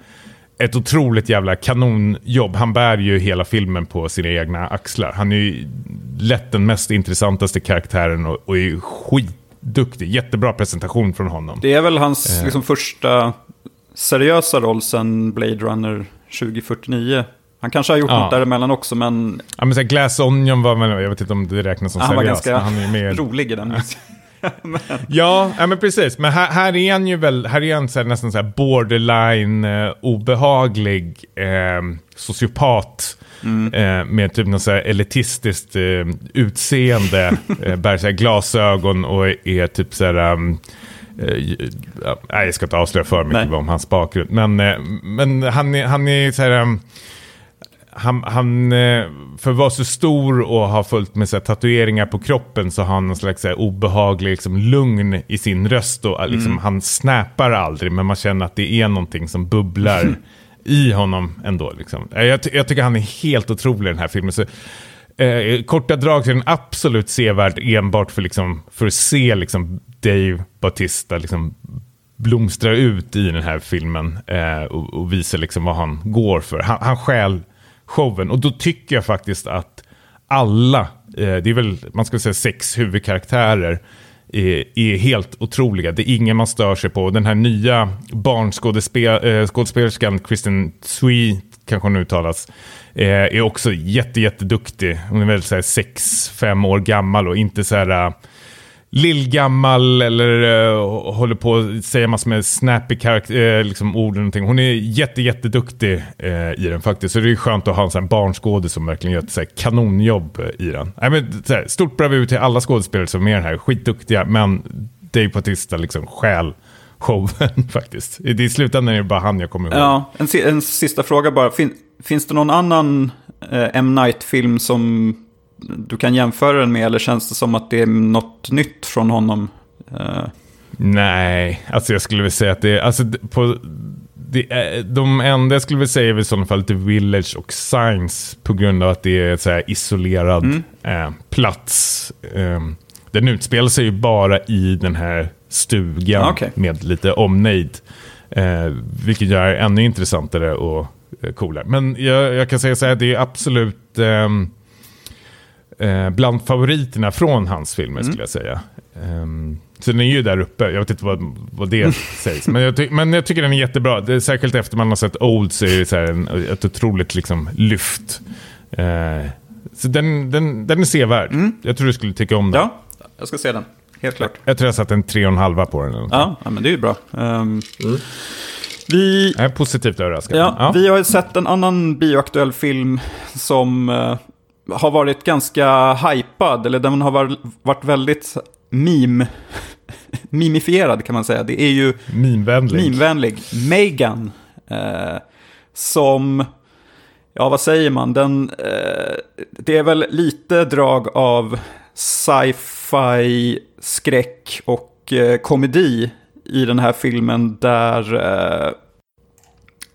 ett otroligt jävla kanonjobb. Han bär ju hela filmen på sina egna axlar. Han är ju lätt den mest intressantaste karaktären och, och är skitduktig. Jättebra presentation från honom. Det är väl hans eh. liksom, första seriösa roll sen Blade Runner 2049. Han kanske har gjort ja. något däremellan också, men... Ja, men så Glass Onion var väl, jag vet inte om det räknas som han seriöst. Han var ganska han är mer... rolig i den. men... ja, ja, men precis. Men här, här är han ju väl, här är han så här, nästan så här borderline eh, obehaglig eh, sociopat. Mm. Eh, med typ något så här elitistiskt eh, utseende, *laughs* eh, bär så här glasögon och är typ så här... Um, nej, jag ska inte avslöja för mycket om hans bakgrund. Men, men han, är, han är så här... Um, han, han, eh, för att vara så stor och ha fullt med så här, tatueringar på kroppen så har han någon slags så här, obehaglig liksom, lugn i sin röst. Och, liksom, mm. Han snappar aldrig, men man känner att det är någonting som bubblar *laughs* i honom ändå. Liksom. Jag, jag, tycker han är helt otrolig i den här filmen. Så, eh, korta drag är den absolut sevärd enbart för, liksom, för att se liksom, Dave Bautista liksom, blomstra ut i den här filmen eh, och, och visa liksom, vad han går för. Han, han stjäl showen. Och då tycker jag faktiskt att alla, eh, det är väl, man ska säga sex huvudkaraktärer, är, är, helt otroliga. Det är ingen man stör sig på. Den här nya barnskådespelerskan, eh, Kristen Sweet, kanske hon uttalas, eh, är också jätte, jätteduktig. Hon är väl 6-5 år gammal och inte så här lillgammal eller uh, håller på att säga massor med snappy uh, liksom ord och någonting. Hon är jätte, jätteduktig uh, i den faktiskt. Så det är skönt att ha en sån barnskådis som verkligen gör ett såhär, kanonjobb i den. Nej, men, såhär, stort bravur till alla skådespelare som är med den här. Skitduktiga, men Dave Bautista liksom stjäl showen *laughs* faktiskt. I slutändan är det bara han jag kommer ihåg. Ja, en, en sista fråga bara. Fin, finns det någon annan M. Night-film som du kan jämföra den med? Eller känns det som att det är något nytt från honom? Uh. Nej, alltså jag skulle vilja säga att det är... Alltså, på, det är, de enda jag skulle vilja säga är i sådana fall The Village och Science på grund av att det är så isolerad mm. eh, plats. Eh, den utspelar sig ju bara i den här stugan ah, okay. med lite omnejd. Eh, vilket gör det ännu intressantare och eh, coolare. Men jag, jag kan säga så här, det är absolut... Eh, eh, bland favoriterna från hans filmer mm. skulle jag säga. Um, så den är ju där uppe, jag vet inte vad, vad det sägs. Men jag, men jag tycker den är jättebra. Det är särskilt efter man har sett Old så är det så en, ett otroligt liksom, lyft. Uh, så den, den, den är sevärd. Mm. Jag tror du skulle tycka om den. Ja, jag ska se den. Helt klart. Jag, jag tror jag satt en tre och en halva på den. Ja, ja, men det är ju bra. Um, mm. Vi, jag är positivt överraskad. Ja, ja, Vi har sett en annan bioaktuell film som uh, har varit ganska hypad, eller den har varit väldigt meme, *laughs* mimifierad kan man säga. Det är ju Mimvänlig. mimvänlig. Megan, eh, som, ja vad säger man, den, eh, det är väl lite drag av sci-fi, skräck och eh, komedi i den här filmen där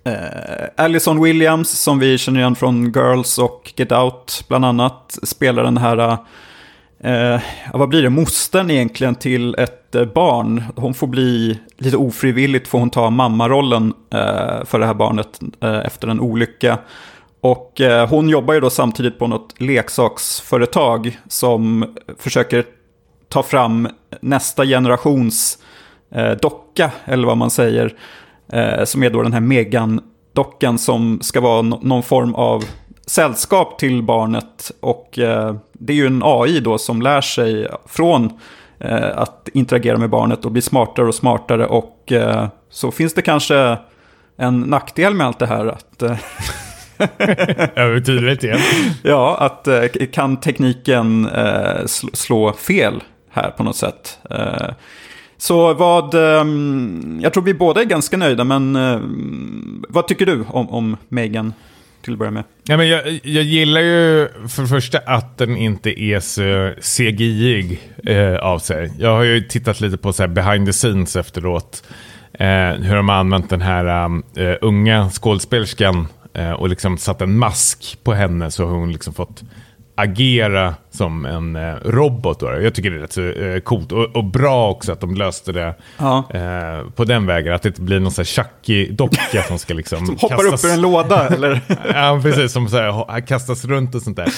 eh, Allison Williams, som vi känner igen från Girls och Get Out bland annat, spelar den här, eh, vad blir det, mostern egentligen till ett eh, barn. Hon får bli, lite ofrivilligt får hon ta mammarollen eh, för det här barnet eh, efter en olycka. Och eh, hon jobbar ju då samtidigt på något leksaksföretag som försöker ta fram nästa generations eh, docka, eller vad man säger. Eh, som är då den här Megan-dockan som ska vara no någon form av sällskap till barnet. Och eh, det är ju en AI då som lär sig från eh, att interagera med barnet och bli smartare och smartare. Och eh, så finns det kanske en nackdel med allt det här. att... Eh, *laughs* Övertydligt igen. *laughs* ja, att eh, kan tekniken slå fel här på något sätt. Så vad, ehm, jag tror vi båda är ganska nöjda, men ehm, vad tycker du om, om Megan? Till att börja med. Ja, men jag, jag gillar ju för det första att den inte är så CGI eh, av sig. Jag har ju tittat lite på så här behind the scenes efteråt. Eh, hur de har använt den här ehm, eh, unga skådespelerskan eh, och liksom satt en mask på henne så har hon liksom fått agera som en eh, robot. Då. Jag tycker det är rätt så eh, coolt och, och, bra också att de löste det ja. eh, på den vägen. Att det inte blir någon sån här Chucky-docka som ska liksom *laughs* Som hoppar kastas... upp ur en låda *laughs* eller? ja, precis. Som så här, kastas runt och sånt där.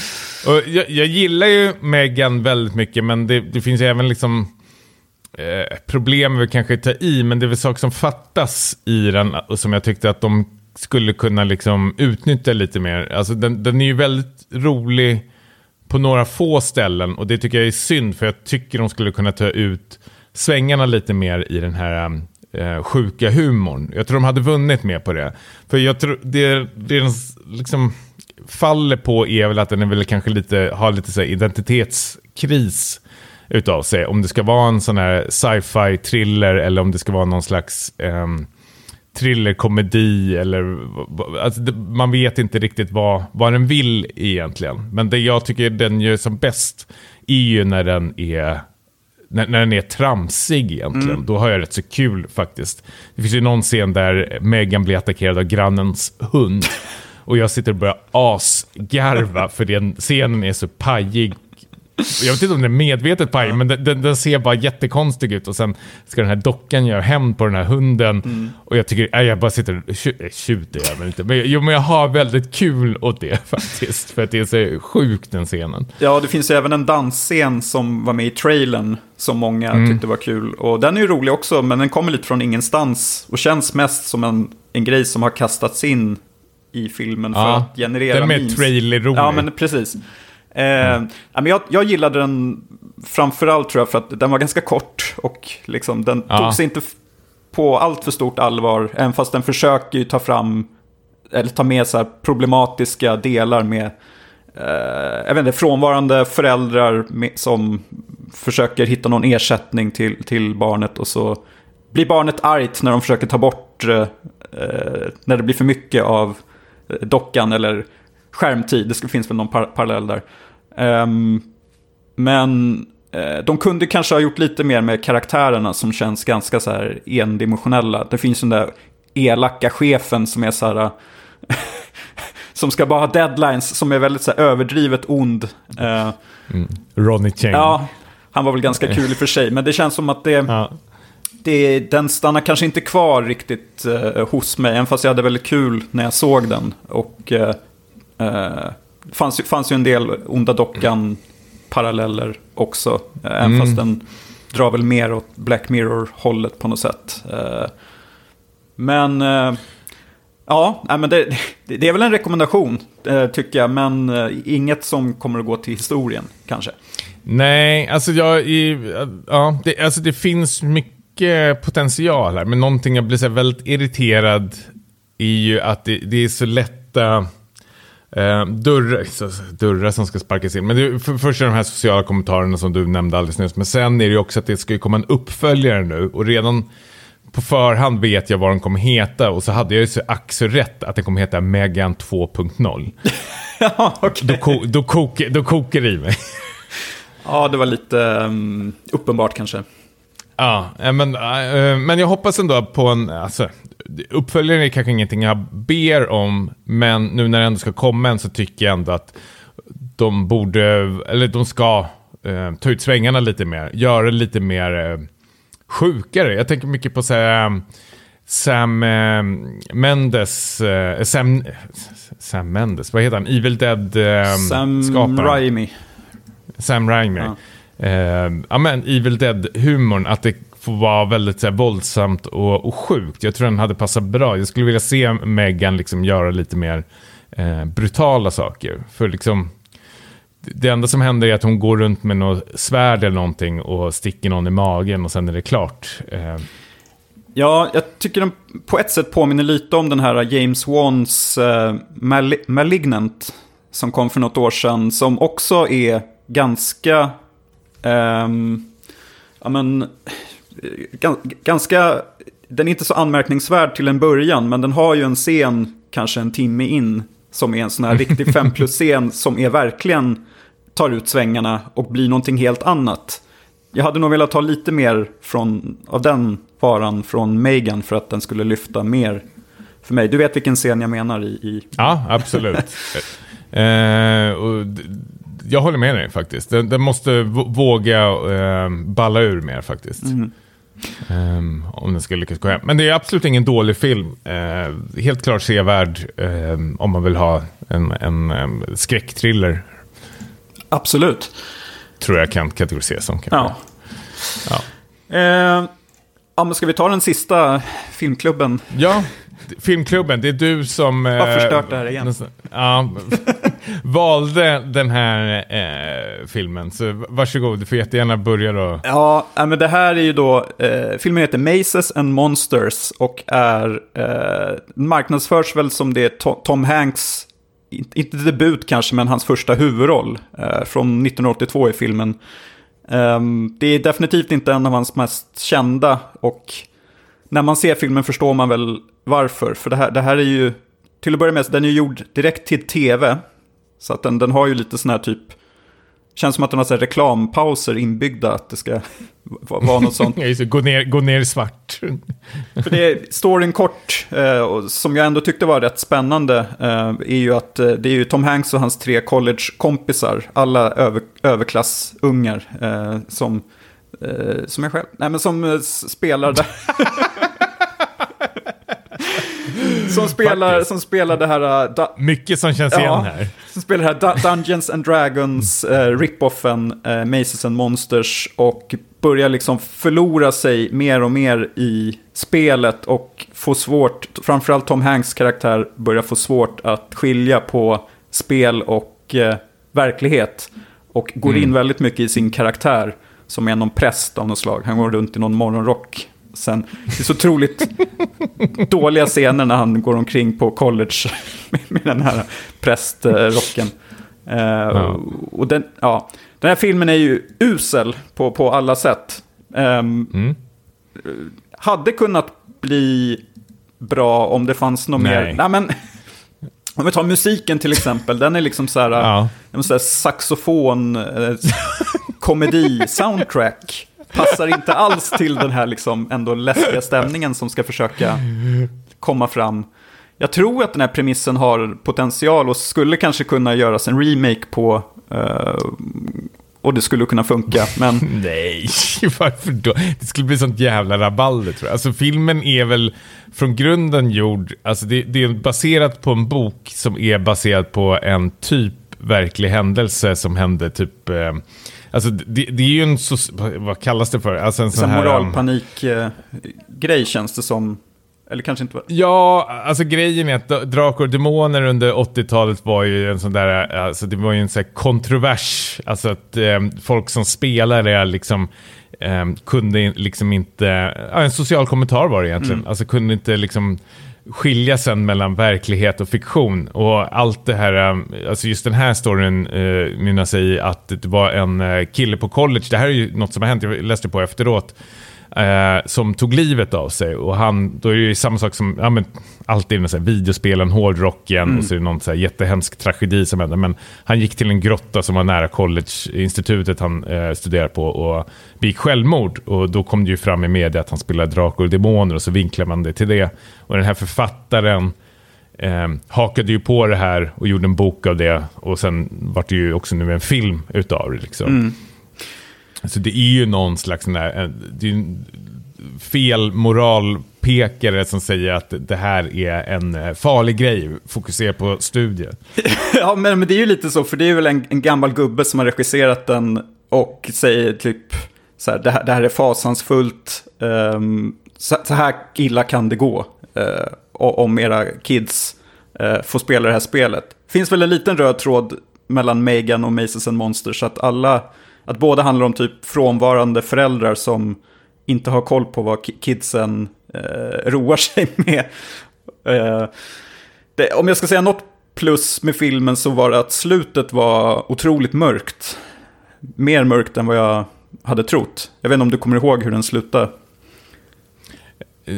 Och jag, jag gillar ju Megan väldigt mycket, men det, det finns ju även liksom eh, problem vi kanske ta i, men det är väl saker som fattas i den och som jag tyckte att de skulle kunna liksom utnyttja lite mer. Alltså den, den är ju väldigt rolig på några få ställen och det tycker jag är synd för jag tycker de skulle kunna ta ut svängarna lite mer i den här um, eh, sjuka humorn. Jag tror de hade vunnit mer på det. För jag tror det, det den liksom faller på är väl att den är väl kanske lite, har lite så identitetskris utav sig. Om det ska vara en sån här sci-fi thriller eller om det ska vara någon slags eh, thrillerkomedi eller alltså, man vet inte riktigt vad, vad den vill egentligen. Men det jag tycker den gör som bäst är ju när den är när, när den är tramsig egentligen. Mm. Då har jag rätt så kul faktiskt. Det finns ju någon scen där Megan blir attackerad av grannens hund. *laughs* Och jag sitter och börjar asgarva för den scenen är så pajig jag vet inte om det är medvetet paj, men den, den, den, ser bara jättekonstig ut. Och sen ska den här dockan göra hämnd på den här hunden. Mm. Och jag tycker, nej, jag bara sitter och tjuter jag väl inte. Men, jo, men jag har väldigt kul åt det *laughs* faktiskt. För att det är så sjukt den scenen. Ja, det finns ju även en dansscen som var med i trailern. Som många mm. tyckte var kul. Och den är ju rolig också, men den kommer lite från ingenstans. Och känns mest som en, en grej som har kastats in i filmen för att generera Den är trailer-rolig. Ja, men precis. Eh, men jag, jag gillade den framförallt tror jag för att den var ganska kort och liksom, den ja. tog sig inte på allt för stort allvar. Även fast den försöker ju ta fram, eller ta med så problematiska delar med eh, jag vet inte, frånvarande föräldrar med, som försöker hitta någon ersättning till, till barnet och så blir barnet argt när de försöker ta bort, eh, när det blir för mycket av eh, dockan eller skärmtid. Det finns väl någon par parallell där. Um, men uh, de kunde kanske ha gjort lite mer med karaktärerna som känns ganska så här endimensionella. Det finns den där elaka chefen som är så här... *laughs* som ska bara ha deadlines, som är väldigt så här, överdrivet ond. Uh, mm. Ronny Chang. Ja, han var väl ganska kul i och för sig. Men det känns som att det... Ja. Det, den stannar kanske inte kvar riktigt uh, hos mig, även fast jag hade väldigt kul när jag såg den. Och uh, uh, fanns, fanns ju en del onda dockan-paralleller också. Eh, även mm. fast den drar väl mer åt Black Mirror-hållet på något sätt. Eh, men eh, ja, men det, det är väl en rekommendation tycker jag. Men inget som kommer att gå till historien kanske. Nej, alltså jag... Ja, det, alltså det finns mycket potential här. Men någonting jag blir så väldigt irriterad är ju att det, det är så lätta Eh, dörrar, dörrar som ska sparkas in. Men det, för, först är de här sociala kommentarerna som du nämnde alldeles nyss. Men sen är det ju också att det ska komma en uppföljare nu. Och redan på förhand vet jag vad den kommer heta. Och så hade jag ju så ack så rätt att den kommer heta Megan 2.0. *laughs* ja, okay. då, ko, då, då kokar det i mig. ja, det var lite um, uppenbart kanske. Ja, men, äh, men jag hoppas ändå på en... Alltså, uppföljaren är kanske ingenting jag ber om, men nu när det ändå ska komma en så tycker jag ändå att de borde, eller de ska, eh, ta ut svängarna lite mer. Göra lite mer, sjukare. Jag tänker mycket på så här, Sam eh, Mendes, eh, Sam, Sam Mendes, vad heter han? Evil Dead-skaparen. Sam Raimi. Sam Raimi. Ja. Eh, ja men Evil Dead-humorn, att det var väldigt så här, våldsamt och, och sjukt. Jag tror den hade passat bra. Jag skulle vilja se Megan liksom göra lite mer eh, brutala saker. För liksom, det enda som händer är att hon går runt med något svärd eller någonting och sticker någon i magen och sen är det klart. Eh, Ja, jag tycker den på ett sätt påminner lite om den här James Wans eh, Mal- Malignant som kom för något år sedan. Som också är ganska... Eh, ja, men, ganska... Den är inte så anmärkningsvärd till en början, men den har ju en scen kanske en timme in som är en sån här *laughs* riktig 5 plus-scen som är verkligen tar ut svängarna och blir någonting helt annat. Jag hade nog velat ha lite mer från, av den varan från Megan för att den skulle lyfta mer för mig. Du vet vilken scen jag menar i... i Ja, absolut. *laughs* eh, och jag håller med dig faktiskt. Den, den måste våga eh, balla ur mer faktiskt. Ehm, om den ska lyckas gå hem. Men det är absolut ingen dålig film. Eh, helt klart sevärd eh, om man vill ha en, en um, skräckthriller. Absolut. Tror jag kan kategoriseras som. kanske. Ja. Ja. Eh, ja, men ska vi ta den sista filmklubben? Ja, filmklubben, det är du som... eh, Har förstört det här igen. Ja, *laughs* valde den här eh, filmen. Så varsågod, du får jättegärna börja då. Ja, men det här är ju då, eh, filmen heter Maces and Monsters och är, eh, marknadsförs väl som det är Tom Hanks, inte debut kanske, men hans första huvudroll eh, från 1982 i filmen. Ehm, det är definitivt inte en av hans mest kända och när man ser filmen förstår man väl varför. För det här, det här är ju, till att börja med, den är ju gjord direkt till tv. Så att den, den har ju lite sån här typ, känns som att den har så här reklampauser inbyggda, att det ska va- vara något sånt. *laughs* Gå ner, gå ner svart. *laughs* För det storyn kort, eh, och som jag ändå tyckte var rätt spännande, eh, är ju att eh, det är ju Tom Hanks och hans tre collegekompisar, alla över, överklassungar, eh, som, eh, som jag själv, nej men som eh, spelar där. *laughs* som, spelar, Faktiskt. som spelar det här... eh, da, Mycket som känns igen här. som spelar det här Du- Dungeons and Dragons eh, rip-offen eh, Maces and Monsters och börjar liksom förlora sig mer och mer i spelet och få svårt, framförallt Tom Hanks karaktär börjar få svårt att skilja på spel och eh, verklighet och går in väldigt mycket i sin karaktär som är någon präst av något slag. Han går runt i någon morgonrock. Sen, det är så otroligt *laughs* dåliga scener när han går omkring på college *laughs* med, med den här prästrocken. Eh, Och den, ja, den här filmen är ju usel på, på alla sätt. Ehm, Mm. hade kunnat bli bra om det fanns något Nej. mer. Nej, men, *laughs* om vi tar musiken till exempel, den är liksom så här, Ja. en sån här saxofon, eh, komedi, soundtrack. Passar inte alls till den här liksom ändå läskiga stämningen som ska försöka komma fram. Jag tror att den här premissen har potential och skulle kanske kunna göras en remake på. uh, och det skulle kunna funka, men *laughs* Nej, *laughs* varför då? Det skulle bli sånt jävla rabalder tror jag. Alltså filmen är väl från grunden gjord, alltså det, det är baserat på en bok som är baserad på en typ verklig händelse som hände typ, eh, alltså det, det är ju en, so, vad kallas det för? Alltså en så sån här här... um, moralpanik-grej känns det som. Eller kanske inte. var- Ja, alltså grejen är att Dra- Drakar och Demoner under 80-talet var ju en sån där, alltså det var ju en sån här kontrovers. Alltså att eh, folk som spelare liksom eh, kunde liksom inte, ja, en social kommentar var det egentligen. Alltså kunde inte liksom skilja sen mellan verklighet och fiktion. Och allt det här, eh, alltså just den här storyn eh, mynnar sig i att det var en eh, kille på college, det här är ju något som har hänt, jag läste på efteråt, eh, som tog livet av sig. Och han, då är det ju samma sak som, ja men alltid med så här videospelen, hårdrocken och så är det någon så här jättehemsk tragedi som händer. Men han gick till en grotta som var nära college-institutet han eh, studerade på och begick självmord. Och då kom det ju fram i media att han spelade Drakar och Demoner och så vinklar man det till det. Och den här författaren eh, hakade ju på det här och gjorde en bok av det. Och sen vart det ju också nu en film utav det. Liksom. Så det är ju någon slags sån där, eh, det är, fel moralpekare som säger att det här är en eh, farlig grej. Fokusera på studier. *laughs* ja, men, men det är ju lite så, för det är väl en, en gammal gubbe som har regisserat den och säger typ så här, det här, det här är fasansfullt, um, så, så, här illa kan det gå uh, om era kids uh, får spela det här spelet. Det finns väl en liten röd tråd mellan Megan och Maces and Monsters, att alla, att båda handlar om typ frånvarande föräldrar som inte har koll på vad kidsen uh, roar sig *laughs* med. Det, om jag ska säga något plus med filmen så var det att slutet var otroligt mörkt. Mer mörkt än vad jag hade trott. Jag vet inte om du kommer ihåg hur den slutade.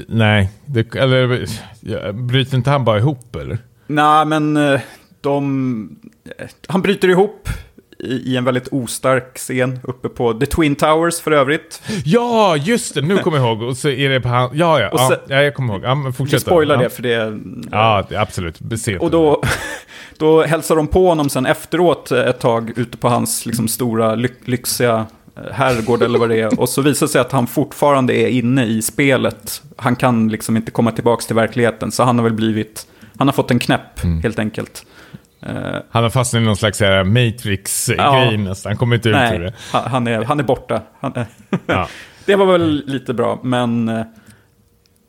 Nej, det, eller bryter inte han bara ihop eller? Nej, men eh, de... Han bryter ihop i, en väldigt ostark scen uppe på The Twin Towers för övrigt. Ja, just det, nu kommer jag ihåg. Och så är det på han... Ja, ja, sen, ja, jag kommer ihåg. Ja, men fortsätt. Vi spoilar ja. det för det... Ja, absolut. Beset och då, *laughs* då hälsar de på honom sen efteråt ett tag ute på hans liksom, stora ly lyxiga herrgård eller vad det är. Och så visar det sig att han fortfarande är inne i spelet. Han kan liksom inte komma tillbaka till verkligheten. Så han har väl blivit, han har fått en knäpp mm. helt enkelt. Uh, han har fastnat i någon slags Matrix-grej ja, nästan. Han kommer inte ut ur det. Han är, han är borta. Han är ja. *laughs* det var väl lite bra, men... Uh,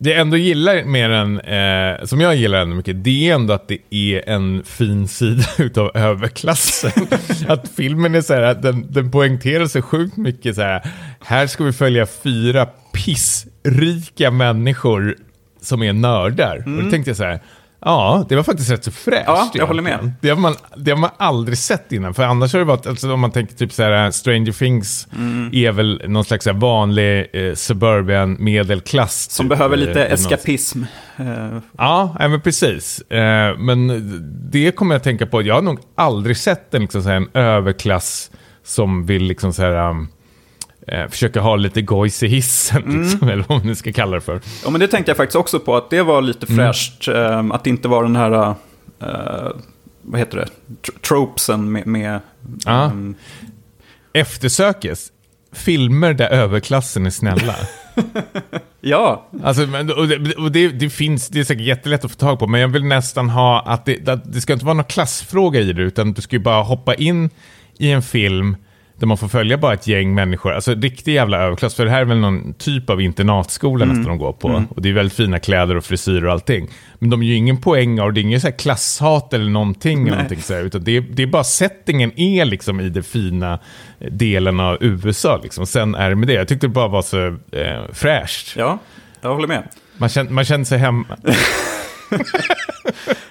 det jag ändå gillar med den, eh, som jag gillar ändå mycket, det är ändå att det är en fin sida *laughs* utav överklassen. *laughs* att filmen är så här, den, den poängterar sig sjukt mycket så här, här ska vi följa fyra pissrika människor som är nördar. Mm. Och då mm. tänkte jag så här, Ja, det var faktiskt rätt så fräscht. Ja, jag håller med. Det har, man, det har man aldrig sett innan. För annars har det varit, alltså, om man tänker typ så här, Stranger Things mm. är väl någon slags här, vanlig eh, suburban medelklass. Som typ, behöver lite eh, eskapism. Uh. Ja, men precis. Eh, men det kommer jag att tänka på. Jag har nog aldrig sett en, liksom, så här, en överklass som vill liksom så här... Um, eh, försöka ha lite gojs i hissen, mm. liksom, eller vad man nu ska kalla det för. Ja, men det tänkte jag faktiskt också på, att det var lite mm. fräscht, mm. eh, att det inte var den här, eh, vad heter det, tropesen med... med ja. um... Eftersökes, filmer där överklassen är snälla. *laughs* ja. Alltså, och det, och det, det, finns, det är säkert jättelätt att få tag på, men jag vill nästan ha att det, det ska inte vara någon klassfråga i det, utan du ska ju bara hoppa in i en film där man får följa bara ett gäng människor. Alltså riktig jävla överklass. För det här är väl någon typ av internatskola mm. nästan de går på. Mm. Och det är väldigt fina kläder och frisyrer och allting. Men de är ju ingen poäng av, det är ingen så klasshat eller någonting. Eller någonting så här, utan det är, det är bara settingen är liksom i den fina delen av USA. Liksom. Sen är det med det. Jag tyckte det bara var så eh, fräscht. Ja, jag håller med. Man kände, man kände sig hemma.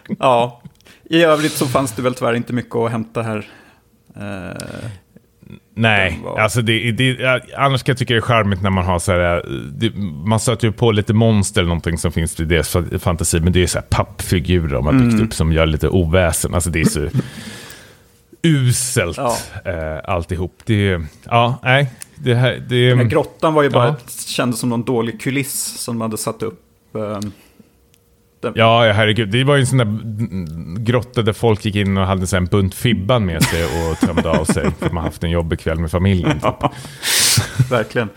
*laughs* ja, i övrigt så fanns det väl tyvärr inte mycket att hämta här. Uh, Nej, var... alltså det, det, annars kan jag tycka det är charmigt när man har så här, det, man stöter ju på lite monster eller någonting som finns i deras fantasi, men det är så här pappfigurer de har byggt mm. upp som gör lite oväsen. Alltså det är så *laughs* uselt ja. eh, alltihop. Det, ja, nej. Det här, det, Den här grottan var ju bara, ja. kändes som någon dålig kuliss som de hade satt upp. Eh, den... Ja, herregud. Det var ju en sån där grotta där folk gick in och hade en bunt Fibban med sig och *laughs* tömde av sig. För man haft en jobbig kväll med familjen. Typ. Ja, verkligen.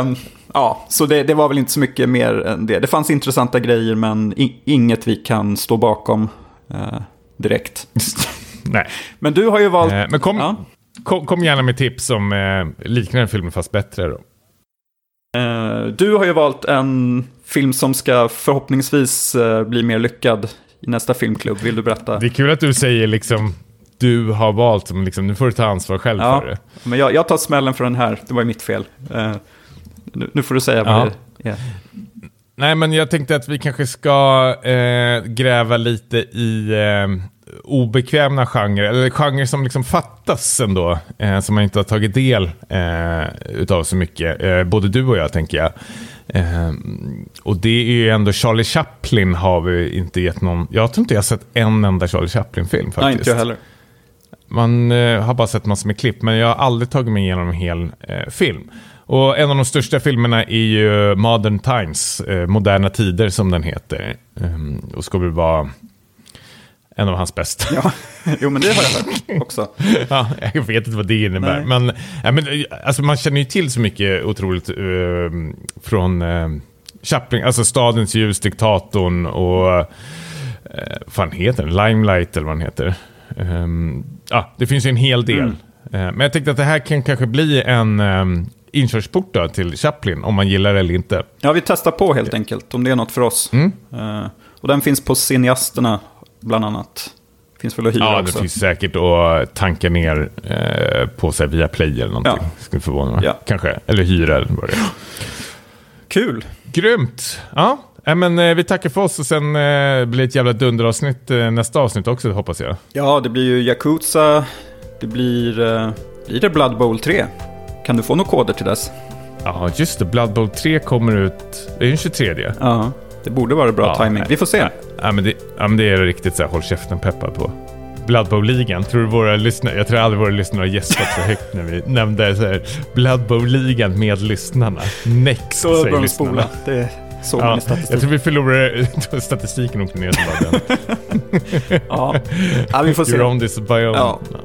um, ja, så det, det, var väl inte så mycket mer än det. Det fanns intressanta grejer, men inget vi kan stå bakom uh, direkt. *laughs* Nej. Men du har ju valt... Uh, men kom, ja. kom, kom, gärna med tips om uh, liknande filmer, fast bättre då. Uh, du har ju valt en film som ska förhoppningsvis uh, bli mer lyckad i nästa filmklubb. Vill du berätta? Det är kul att du säger liksom du har valt, som liksom, nu får du ta ansvar själv ja, för det. Men jag, jag tar smällen för den här, det var ju mitt fel. Uh, nu, nu, får du säga vad det är. Nej, men jag tänkte att vi kanske ska gräva lite i obekväma genrer, eller genrer som liksom fattas ändå, eh, som man inte har tagit del eh, utav så mycket. Eh, både du och jag, tänker jag. Eh, och det är ju ändå Charlie Chaplin har vi inte gett någon... Jag tror inte jag har sett en enda Charlie Chaplin-film faktiskt. Nej, inte jag heller. Man eh, har bara sett massor med klipp, men jag har aldrig tagit mig igenom en hel eh, film. Och en av de största filmerna är ju Modern Times, Moderna Tider som den heter. och ska väl vara en av hans bästa. Ja, jo men det har jag hört också. *laughs* ja, jag vet inte vad det innebär. Nej. Men, ja, men alltså, man känner ju till så mycket otroligt eh, från uh, Chaplin, alltså Stadens ljus, Diktatorn och uh, vad fan heter den? Limelight eller vad den heter. Um, ja, det finns ju en hel del. Mm. Eh, men jag tänkte att det här kan kanske bli en um, inkörsport till Chaplin, om man gillar det eller inte. Ja, vi testar på helt enkelt om det är något för oss. Mm. Eh, och den finns på Cineasterna bland annat. Finns väl att hyra Ja, det också. finns säkert att tanka ner eh, på sig via Play eller någonting. Ja. Skulle förvåna mig. Ja. Kanske. Eller hyra eller vad det är. Kul! Grymt! Ja, äh, men eh, vi tackar för oss och sen eh, blir det ett jävla dunderavsnitt eh, nästa avsnitt också hoppas jag. Ja, det blir ju Yakuza. Det blir... Eh, blir det Blood Bowl 3? Kan du få några koder till dess? Ja, just det. Blood Bowl 3 kommer ut, det är den 23. Ja, det borde vara bra Ja, timing. Vi får se. Ja, men det, ja, men det är riktigt så här, håll käften peppad på. Blood Bowl-ligan, tror du våra lyssnare, jag tror aldrig våra lyssnare har gäspat så högt när vi *laughs* nämnde så här, Blood Bowl-ligan med lyssnarna. Next, Så säger de lyssnarna. spola. Det såg man Ja, jag tror vi förlorar *laughs* statistiken åkte ner till bara. *laughs* Ja. ja, vi får se. You're on this own. Ja. Ja.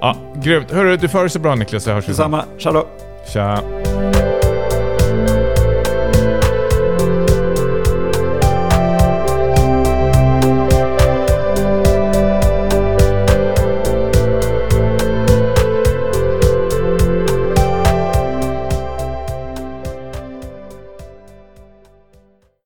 ja, grymt. Hörru, du får det så bra Niklas, så hörs vi. Detsamma. Tja då. Tja.